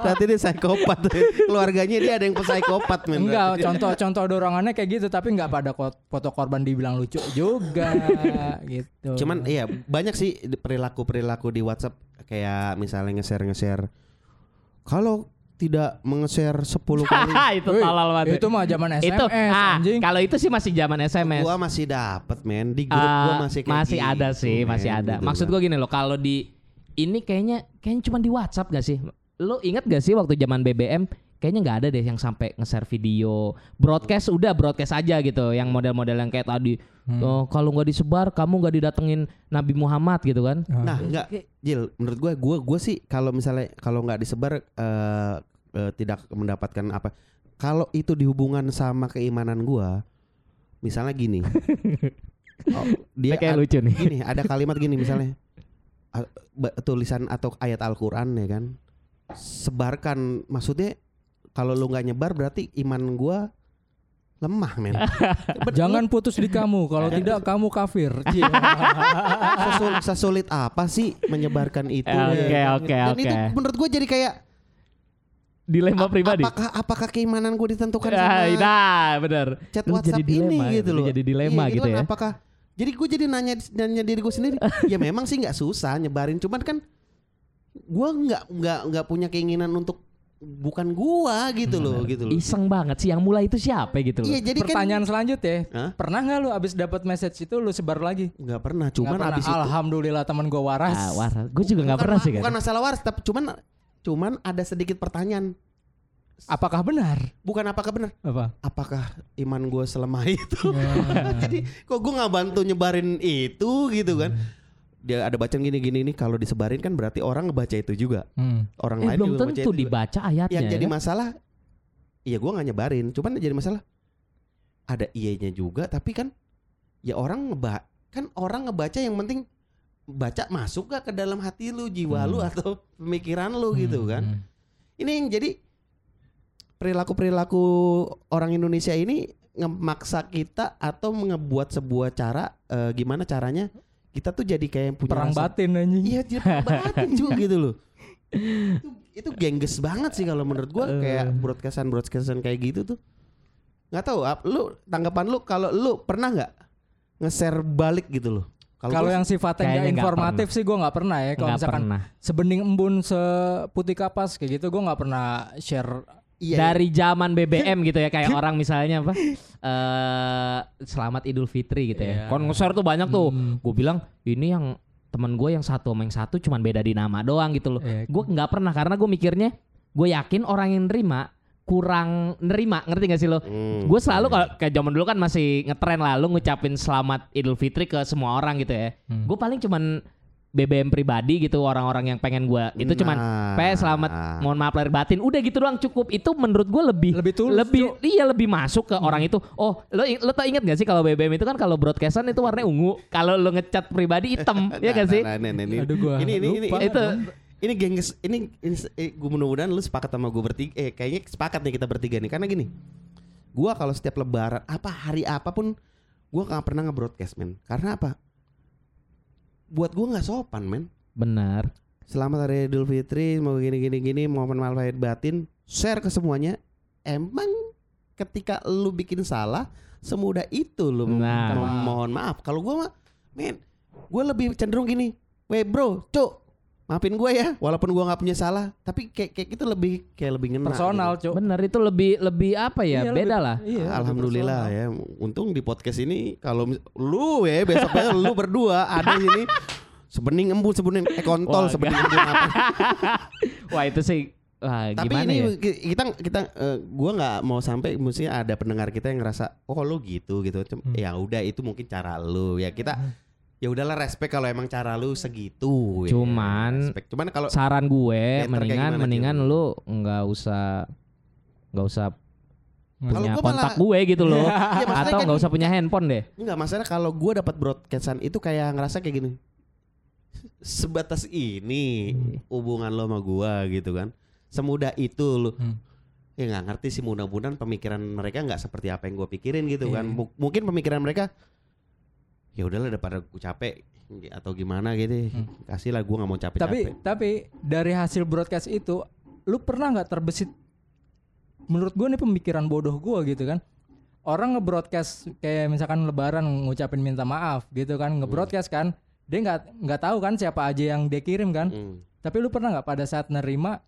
[SPEAKER 1] Berarti dia psikopat. Keluarganya dia ada yang psikopat men.
[SPEAKER 3] Enggak, contoh-contoh dorongannya kayak gitu tapi enggak pada foto korban dibilang lucu juga gitu.
[SPEAKER 1] Cuman iya banyak sih perilaku-perilaku di WhatsApp kayak misalnya nge-share nge-share. Kalau tidak menge-share 10 kali.
[SPEAKER 2] itu tolol banget.
[SPEAKER 3] Itu mah zaman SMS
[SPEAKER 2] itu ah,
[SPEAKER 3] anjing.
[SPEAKER 2] kalau itu sih masih zaman SMS.
[SPEAKER 1] Gua masih dapet men di grup gua
[SPEAKER 2] Ah,
[SPEAKER 1] masih kayak
[SPEAKER 2] masih
[SPEAKER 1] gitu,
[SPEAKER 2] ada sih,
[SPEAKER 1] men,
[SPEAKER 2] masih ada.
[SPEAKER 1] gitu
[SPEAKER 2] Maksud gua gini loh, kalau di ini kayaknya kayaknya cuma di WhatsApp gak sih? Lu inget gak sih waktu zaman BBM kayaknya nggak ada deh yang sampai nge-share video broadcast udah broadcast aja gitu yang model-model yang kayak tadi
[SPEAKER 1] Hmm.
[SPEAKER 2] oh, kalau nggak disebar kamu nggak didatengin Nabi Muhammad gitu kan
[SPEAKER 1] Nah, enggak Jil, menurut gua gua gua sih kalau misalnya kalau nggak disebar eh, eh, tidak mendapatkan apa. Kalau itu dihubungan sama keimanan gua, misalnya gini. oh, dia
[SPEAKER 2] kayak lucu nih
[SPEAKER 1] gini, ada kalimat gini misalnya. tulisan atau ayat Al-Qur'an ya kan. Sebarkan maksudnya kalau lu nggak nyebar berarti iman gua lemah men.
[SPEAKER 3] Jangan putus di kamu, kalau tidak kamu kafir. Cie.
[SPEAKER 1] sesulit, sesulit apa sih menyebarkan itu?
[SPEAKER 2] Oke,
[SPEAKER 1] ya?
[SPEAKER 2] oke,
[SPEAKER 1] Dan
[SPEAKER 2] oke.
[SPEAKER 1] itu menurut gue jadi kayak
[SPEAKER 2] dilema
[SPEAKER 1] a-
[SPEAKER 2] pribadi
[SPEAKER 1] Apakah apakah keimanan gue ditentukan
[SPEAKER 2] Ah,
[SPEAKER 1] sama
[SPEAKER 2] nah bener
[SPEAKER 1] chat
[SPEAKER 2] Lu
[SPEAKER 1] WhatsApp
[SPEAKER 2] jadi dilema,
[SPEAKER 1] ini gitu
[SPEAKER 2] lu
[SPEAKER 1] loh?
[SPEAKER 2] jadi dilema
[SPEAKER 1] Iya,
[SPEAKER 2] gitu
[SPEAKER 1] kan,
[SPEAKER 2] ya.
[SPEAKER 1] Apakah jadi gue jadi nanya nanya diri gue sendiri. ya memang sih nggak susah nyebarin, cuman kan gue nggak nggak nggak punya keinginan untuk bukan gua gitu loh gitu loh.
[SPEAKER 2] iseng banget sih yang mulai itu siapa gitu loh
[SPEAKER 1] Iya jadi kan
[SPEAKER 3] Pertanyaan selanjutnya,
[SPEAKER 1] Hah?
[SPEAKER 3] pernah nggak lu abis dapat message itu lu sebar lagi?
[SPEAKER 1] nggak pernah, cuman
[SPEAKER 3] pernah.
[SPEAKER 1] abis itu
[SPEAKER 3] Alhamdulillah teman gua waras.
[SPEAKER 2] ah, waras gue juga nggak
[SPEAKER 1] bukan
[SPEAKER 2] pernah sih
[SPEAKER 1] Bukan
[SPEAKER 2] kan
[SPEAKER 1] masalah waras, tapi cuman cuman ada sedikit pertanyaan.
[SPEAKER 3] Apakah benar?
[SPEAKER 1] Bukan apakah benar?
[SPEAKER 3] Apa?
[SPEAKER 1] Apakah iman gue selemah itu?
[SPEAKER 3] Ya.
[SPEAKER 1] Jadi kok gue nggak bantu nyebarin itu gitu kan? Dia ada bacaan gini-gini nih kalau disebarin kan berarti orang ngebaca itu juga.
[SPEAKER 3] Hmm.
[SPEAKER 1] Orang
[SPEAKER 2] eh,
[SPEAKER 1] lain
[SPEAKER 2] belum
[SPEAKER 1] juga ngebaca
[SPEAKER 2] tentu
[SPEAKER 1] itu juga.
[SPEAKER 2] dibaca ayatnya
[SPEAKER 1] Yang jadi
[SPEAKER 2] ya.
[SPEAKER 1] masalah, iya gue nggak nyebarin. Cuman jadi masalah ada iyanya juga, tapi kan ya orang ngeba kan orang ngebaca yang penting baca masuk gak ke dalam hati lu, jiwa lu
[SPEAKER 2] Hmm.
[SPEAKER 1] atau pemikiran lu gitu kan?
[SPEAKER 3] Hmm.
[SPEAKER 1] Ini yang jadi perilaku-perilaku orang Indonesia ini ngemaksa kita atau ngebuat sebuah cara eh, gimana caranya kita tuh jadi kayak punya
[SPEAKER 3] Perang
[SPEAKER 1] rasa-
[SPEAKER 3] batin anjing.
[SPEAKER 1] Iya, jadi perang batin juga gitu loh. itu, itu gengges banget sih kalau menurut gua kayak broadcastan broadcastan kayak gitu tuh. nggak tahu, ap- lu tanggapan lu kalau lu pernah nggak nge-share balik gitu loh?
[SPEAKER 3] Kalau yang sifatnya nggak informatif sih gua nggak pernah ya. Kalau misalkan
[SPEAKER 2] pernah
[SPEAKER 3] sebening embun seputih kapas kayak gitu gua nggak pernah share.
[SPEAKER 1] Iya,
[SPEAKER 2] dari zaman BBM gitu ya kayak orang misalnya apa eh selamat Idul Fitri gitu ya.
[SPEAKER 3] Iya.
[SPEAKER 2] Kon nge-share tuh banyak tuh.
[SPEAKER 3] Hmm.
[SPEAKER 2] Gue bilang ini yang temen gue yang satu sama yang satu cuman beda di nama doang gitu loh.
[SPEAKER 3] Iya.
[SPEAKER 2] Gue nggak pernah karena gue mikirnya gue yakin orang yang nerima kurang nerima ngerti gak sih lo?
[SPEAKER 1] Hmm.
[SPEAKER 2] Gue selalu kalau kayak zaman dulu kan masih ngetren lah lu ngucapin selamat Idul Fitri ke semua orang gitu ya.
[SPEAKER 3] Hmm.
[SPEAKER 2] Gue paling cuman BBM pribadi gitu orang-orang yang pengen gue itu cuman
[SPEAKER 1] Nah.
[SPEAKER 2] Pe selamat mohon maaf lahir batin udah gitu doang cukup itu menurut gue lebih
[SPEAKER 3] Lebih tulus,
[SPEAKER 2] lebih
[SPEAKER 3] Cuk.
[SPEAKER 2] iya lebih masuk ke orang itu oh lo lo tau inget gak sih kalau BBM itu kan kalau broadcastan itu warnanya ungu kalau lo ngecat pribadi hitam ya gak sih
[SPEAKER 1] Nah, nah, nah, ini,
[SPEAKER 3] Aduh, gua
[SPEAKER 1] ini, ini, ini,
[SPEAKER 3] lupa.
[SPEAKER 1] ini,
[SPEAKER 2] Itu.
[SPEAKER 1] ini gengges, ini, ini eh, gue mudah-mudahan lu sepakat sama gue bertiga, eh kayaknya sepakat nih kita bertiga nih, karena gini, gue kalau setiap lebaran, apa hari apa pun, gue nggak pernah nge-broadcast men, karena apa? Buat gue nggak sopan men.
[SPEAKER 2] benar
[SPEAKER 1] Selamat hari Idul Fitri, mau gini gini gini, mohon maaf lahir batin, share ke semuanya. Emang ketika lu bikin salah, semudah itu lu
[SPEAKER 2] Nah.
[SPEAKER 1] mohon maaf. Kalau gua mah, men, gue lebih cenderung gini, weh bro, cuk, maafin gue ya, walaupun gua nggak punya salah, tapi kayak kayak itu lebih kayak lebih ngena.
[SPEAKER 3] Personal,
[SPEAKER 1] gitu.
[SPEAKER 3] Cuk.
[SPEAKER 2] benar itu lebih lebih apa ya
[SPEAKER 3] Iya,
[SPEAKER 2] beda
[SPEAKER 3] lebih-
[SPEAKER 2] lah
[SPEAKER 3] Iya,
[SPEAKER 1] Alhamdulillah
[SPEAKER 3] personal.
[SPEAKER 1] ya, untung di podcast ini kalau lu ya besoknya lu berdua ada di sini. Sebening embun, sebening eh kontol,
[SPEAKER 2] Wah,
[SPEAKER 1] sebening embun apa?
[SPEAKER 2] wah itu sih wah,
[SPEAKER 1] Tapi
[SPEAKER 2] gimana
[SPEAKER 1] ini
[SPEAKER 2] ya
[SPEAKER 1] ki- kita kita eh, gua nggak mau sampai mestinya ada pendengar kita yang ngerasa oh lu gitu gitu.
[SPEAKER 3] Hmm.
[SPEAKER 1] Ya udah itu mungkin cara lu ya kita ya udahlah respect kalau emang cara lu segitu. ya.
[SPEAKER 2] Cuman-
[SPEAKER 1] respect. cuman kalau
[SPEAKER 2] saran gue
[SPEAKER 1] kayak
[SPEAKER 2] mendingan
[SPEAKER 1] gimana,
[SPEAKER 2] mendingan
[SPEAKER 1] Cil?
[SPEAKER 2] lu nggak usah nggak usah punya
[SPEAKER 1] gua
[SPEAKER 2] kontak
[SPEAKER 1] malah-
[SPEAKER 2] gue gitu loh
[SPEAKER 1] maksudnya
[SPEAKER 2] atau
[SPEAKER 1] kan
[SPEAKER 2] nggak usah punya handphone deh
[SPEAKER 1] nggak masalah kalau gua dapat broadcastan itu kayak ngerasa kayak gini. Sebatas ini hubungan lo sama gua gitu kan. Semudah itu lu.
[SPEAKER 3] Hmm.
[SPEAKER 1] Ya nggak ngerti sih mudah-mudahan pemikiran mereka nggak seperti apa yang gue pikirin gitu kan.
[SPEAKER 3] Iya.
[SPEAKER 1] M- mungkin pemikiran mereka ya udahlah daripada gue capek atau gimana gitu. Kasih lah gue nggak mau
[SPEAKER 3] Tapi
[SPEAKER 1] capek-capek.
[SPEAKER 3] tapi dari hasil broadcast itu, lu pernah nggak terbesit? Menurut gue nih pemikiran bodoh gue gitu kan. Orang nge-broadcast kayak misalkan lebaran ngucapin minta maaf gitu kan, nge-broadcast kan. Dia nggak nggak tahu kan siapa aja yang dia kirim kan.
[SPEAKER 1] Hmm.
[SPEAKER 3] Tapi lu pernah nggak pada saat nerima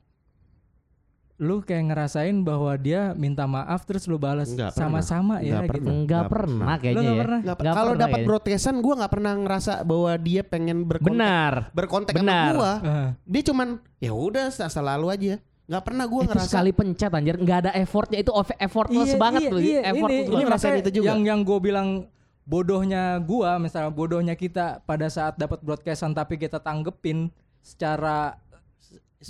[SPEAKER 3] lu kayak ngerasain bahwa dia minta maaf terus lu balas sama-sama ya
[SPEAKER 1] Nggak
[SPEAKER 3] gitu.
[SPEAKER 1] pernah.
[SPEAKER 2] Enggak
[SPEAKER 1] Nggak
[SPEAKER 2] pernah kayaknya
[SPEAKER 3] Lu nggak
[SPEAKER 2] ya.
[SPEAKER 3] pernah?
[SPEAKER 1] Kalau dapat
[SPEAKER 2] kayaknya.
[SPEAKER 1] broadcastan gue nggak pernah ngerasa bahwa dia pengen berkontak
[SPEAKER 2] Benar.
[SPEAKER 1] berkontak
[SPEAKER 2] Benar.
[SPEAKER 1] sama gue
[SPEAKER 3] Heeh.
[SPEAKER 1] dia cuman ya udah selalu aja nggak pernah gue
[SPEAKER 2] Itu
[SPEAKER 1] ngerasa
[SPEAKER 2] sekali pencet anjir nggak ada effortnya itu effortless banget tuh. effort
[SPEAKER 3] ini,
[SPEAKER 2] tuh.
[SPEAKER 1] Lu
[SPEAKER 3] ini
[SPEAKER 1] ngerasain itu juga?
[SPEAKER 3] Yang yang gue bilang bodohnya gua, misalnya bodohnya kita pada saat dapat broadcastan tapi kita tanggepin secara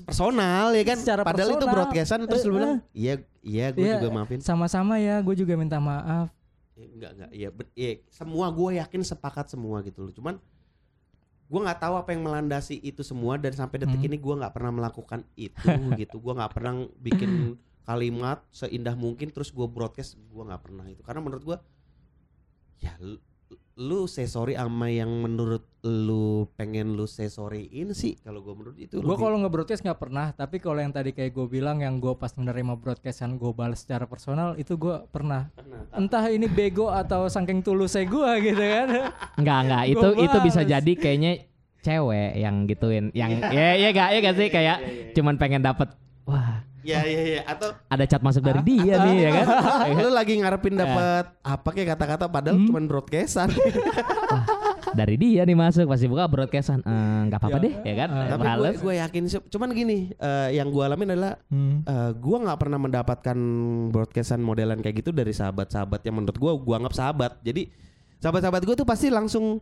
[SPEAKER 1] personal ya kan?
[SPEAKER 3] Secara
[SPEAKER 1] padahal itu
[SPEAKER 3] personal.
[SPEAKER 1] broadcastan terus lu
[SPEAKER 3] Eh,
[SPEAKER 1] bilang iya iya gue
[SPEAKER 3] Iya,
[SPEAKER 1] juga maafin.
[SPEAKER 3] sama-sama ya, gue juga minta maaf.
[SPEAKER 1] Eh, enggak enggak. Iya iya, semua gue yakin sepakat semua gitu loh. Cuman gue nggak tahu apa yang melandasi itu semua dan sampai detik
[SPEAKER 3] Hmm.
[SPEAKER 1] ini gue nggak pernah melakukan itu gitu. Gue nggak pernah bikin kalimat seindah mungkin terus gue broadcast gue nggak pernah itu. Karena menurut gue ya lu, say sorry sama yang menurut lu pengen lu say sorryin sih kalau gue menurut itu
[SPEAKER 3] Gue kalau nge-broadcast nggak pernah, tapi kalau yang tadi kayak gue bilang yang gue pas menerima broadcastan gue balas secara personal itu gue pernah.
[SPEAKER 1] Pernah.
[SPEAKER 3] Entah ini bego atau saking tulusnya gue gitu kan.
[SPEAKER 2] Enggak enggak
[SPEAKER 3] Gua
[SPEAKER 2] itu itu bisa jadi kayaknya cewek yang gituin yang ya ya gak ya gak sih kayak cuman pengen dapet wah
[SPEAKER 1] ya ya ya atau
[SPEAKER 2] ada chat masuk dari dia nih ya kan?
[SPEAKER 1] Lu lagi ngarepin dapat apa kayak kata-kata padahal
[SPEAKER 3] Hmm.
[SPEAKER 1] cuman broadcastan.
[SPEAKER 2] Dari dia nih masuk pasti buka broadcastan. Eh, nggak apa-apa
[SPEAKER 3] Ya,
[SPEAKER 2] deh ya kan?
[SPEAKER 3] Eh,
[SPEAKER 1] tapi gue gue yakin sih cuman gini eh, yang gue alamin adalah
[SPEAKER 3] Hmm.
[SPEAKER 1] eh, gue nggak pernah mendapatkan broadcastan modelan kayak gitu dari sahabat-sahabat yang menurut gue gue anggap sahabat. Jadi sahabat-sahabat gue tuh pasti langsung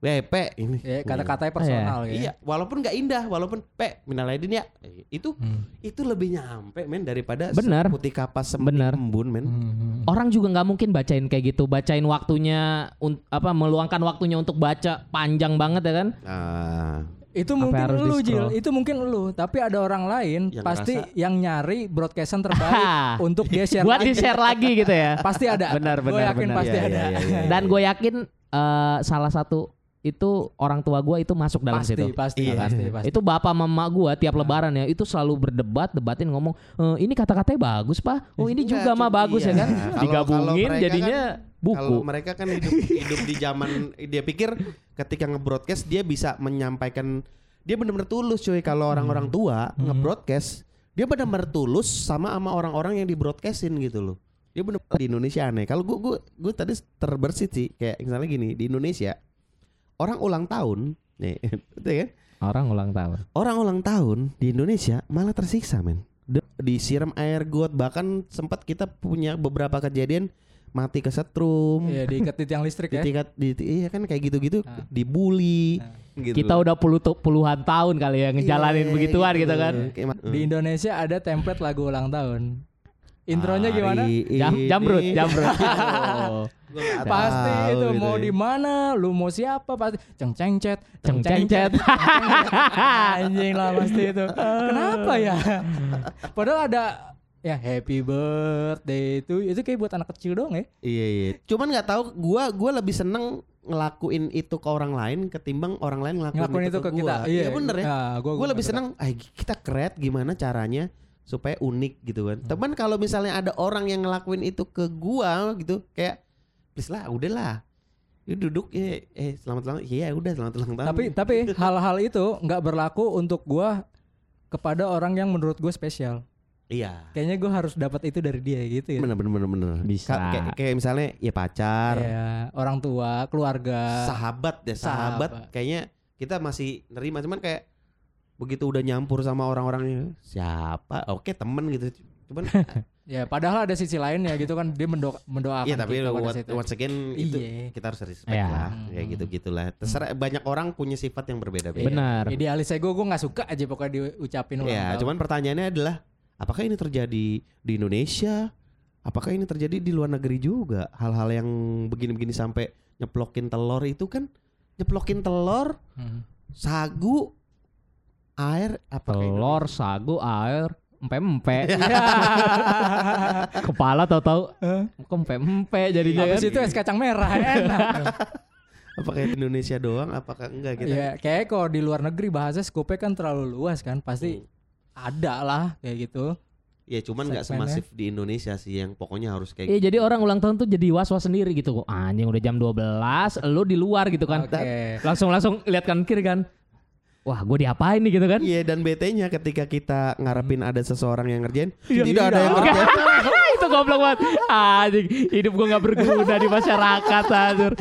[SPEAKER 1] WP ini
[SPEAKER 3] Ya, kata-katanya personal ya.
[SPEAKER 1] Iya, walaupun nggak indah, walaupun pe minal aidin ya, itu
[SPEAKER 3] Hmm.
[SPEAKER 1] itu lebih nyampe men daripada
[SPEAKER 2] Benar.
[SPEAKER 1] putih kapas
[SPEAKER 2] Benar.
[SPEAKER 1] embun men.
[SPEAKER 3] Hmm.
[SPEAKER 2] orang juga nggak mungkin bacain kayak gitu bacain waktunya un- apa meluangkan waktunya untuk baca panjang banget ya kan
[SPEAKER 1] Ah,
[SPEAKER 3] Itu mungkin
[SPEAKER 2] harus
[SPEAKER 3] lu Jil, itu mungkin lu, tapi ada orang lain
[SPEAKER 1] Yang
[SPEAKER 3] pasti
[SPEAKER 1] ngerasa-
[SPEAKER 3] yang nyari broadcastan terbaik untuk dia share
[SPEAKER 2] buat
[SPEAKER 3] lagi.
[SPEAKER 2] di share lagi gitu ya
[SPEAKER 3] Pasti ada.
[SPEAKER 2] Benar,
[SPEAKER 3] Gue
[SPEAKER 2] benar,
[SPEAKER 3] yakin
[SPEAKER 2] benar.
[SPEAKER 3] pasti
[SPEAKER 1] Iya,
[SPEAKER 3] ada.
[SPEAKER 1] iya, iya, iya.
[SPEAKER 2] dan gue yakin eh, salah satu itu orang tua gue itu masuk dalam
[SPEAKER 3] pasti,
[SPEAKER 2] situ
[SPEAKER 3] pasti,
[SPEAKER 1] Iya.
[SPEAKER 3] pasti, pasti.
[SPEAKER 2] itu bapak mama gue tiap lebaran ya itu selalu berdebat debatin ngomong "Eh, ini kata-katanya bagus pak oh ini
[SPEAKER 1] Enggak,
[SPEAKER 2] juga mah bagus ya
[SPEAKER 1] iya.
[SPEAKER 2] kan
[SPEAKER 1] kalau
[SPEAKER 2] digabungin jadinya buku
[SPEAKER 1] Kalau mereka kan hidup hidup di zaman dia pikir ketika nge-broadcast dia bisa menyampaikan dia benar-benar tulus cuy kalau orang-orang tua nge-broadcast dia benar-benar tulus sama sama orang-orang yang di-broadcastin gitu loh. Dia benar di Indonesia aneh. Kalau gua gua gua tadi terbersit sih kayak misalnya gini di Indonesia orang ulang tahun nih betul kan?
[SPEAKER 2] orang ulang tahun
[SPEAKER 1] Orang ulang tahun di Indonesia malah tersiksa men. Disiram air got bahkan sempat kita punya beberapa kejadian mati kesetrum.
[SPEAKER 3] Iya, diikat di tiang listrik ya.
[SPEAKER 1] Ditingkat di iya kan kayak gitu-gitu
[SPEAKER 3] Ah.
[SPEAKER 1] dibully gitu.
[SPEAKER 2] kita udah puluh puluhan tahun kali ya ngejalanin
[SPEAKER 1] Iya,
[SPEAKER 2] begituan gitu, kan
[SPEAKER 1] Kayak ma-
[SPEAKER 3] Di Indonesia ada template lagu ulang tahun. Intronya gimana?
[SPEAKER 2] Jam, jambrut jambrut oh.
[SPEAKER 1] Gua
[SPEAKER 3] Pasti itu
[SPEAKER 1] gitu
[SPEAKER 3] mau
[SPEAKER 1] ya.
[SPEAKER 3] di mana, lu mau siapa pasti ceng ceng cet,
[SPEAKER 2] ceng ceng cet
[SPEAKER 3] Anjing lah pasti itu. Kenapa ya? Padahal ada ya happy birthday itu itu kayak buat anak kecil dong ya.
[SPEAKER 1] Iya iya. Cuman nggak tahu gua gua lebih seneng ngelakuin itu ke orang lain ketimbang orang lain ngelakuin,
[SPEAKER 3] Ngelakuin itu ke
[SPEAKER 1] gua.
[SPEAKER 3] kita.
[SPEAKER 1] Iya bener ya.
[SPEAKER 3] Nah, gua,
[SPEAKER 1] gue lebih seneng ah kita create gimana caranya supaya unik gitu kan. Teman kalau misalnya ada orang yang ngelakuin itu ke gua gitu kayak please lah udahlah. Lu duduk ya eh selamat selamat iya udah selamat ulang tahun.
[SPEAKER 3] Tapi tapi hal-hal itu nggak berlaku untuk gua kepada orang yang menurut gue spesial.
[SPEAKER 1] iya.
[SPEAKER 3] Kayaknya gue harus dapat itu dari dia gitu ya.
[SPEAKER 1] Bener bener bener bener.
[SPEAKER 2] Bisa.
[SPEAKER 1] Ka- kayak, kayak misalnya ya pacar,
[SPEAKER 3] Iya, orang tua, keluarga.
[SPEAKER 1] sahabat ya sahabat,
[SPEAKER 3] Sahabat.
[SPEAKER 1] kayaknya kita masih nerima cuman kayak begitu udah nyampur sama orang-orangnya siapa oke temen gitu cuman
[SPEAKER 3] Ya, padahal ada sisi lain ya gitu kan dia mendo mendoakan
[SPEAKER 1] Iya tapi
[SPEAKER 3] pada
[SPEAKER 1] what- once again itu
[SPEAKER 3] Iya.
[SPEAKER 1] kita harus respect
[SPEAKER 2] Iya.
[SPEAKER 1] lah kayak gitu gitulah. Terserah banyak orang punya sifat yang berbeda-beda.
[SPEAKER 2] Benar.
[SPEAKER 3] Idealisnya gue gue nggak suka aja pokoknya diucapin
[SPEAKER 1] Ya, cuman pertanyaannya adalah apakah ini terjadi di Indonesia? Apakah ini terjadi di luar negeri juga? Hal-hal yang begini-begini sampai nyeplokin telur itu kan nyeplokin telur,
[SPEAKER 3] Hmm.
[SPEAKER 1] sagu, air apa
[SPEAKER 2] telur sagu air empe-empe kepala tahu-tahu kok empe-empe jadinya kan
[SPEAKER 3] Habis itu es kacang merah enak.
[SPEAKER 1] Apakah Indonesia doang? Apakah enggak kita?
[SPEAKER 3] ya kayak kalau di luar negeri bahasa skopnya kan terlalu luas kan pasti ada lah kayak gitu.
[SPEAKER 1] Ya cuman nggak semasif di Indonesia sih yang pokoknya harus kayak
[SPEAKER 2] Iya
[SPEAKER 1] gitu.
[SPEAKER 2] jadi orang ulang tahun tuh jadi was-was sendiri gitu kok anjing udah jam 12 lu di luar gitu kan
[SPEAKER 3] Oke.
[SPEAKER 2] langsung langsung lihat kan kiri kan wah gue diapain nih gitu kan
[SPEAKER 1] Iya dan BT-nya ketika kita ngarepin ada seseorang yang ngerjain,
[SPEAKER 2] Iya.
[SPEAKER 1] tidak ada yang ngerjain.
[SPEAKER 2] itu goblok banget anjing hidup gue nggak berguna di masyarakat anjir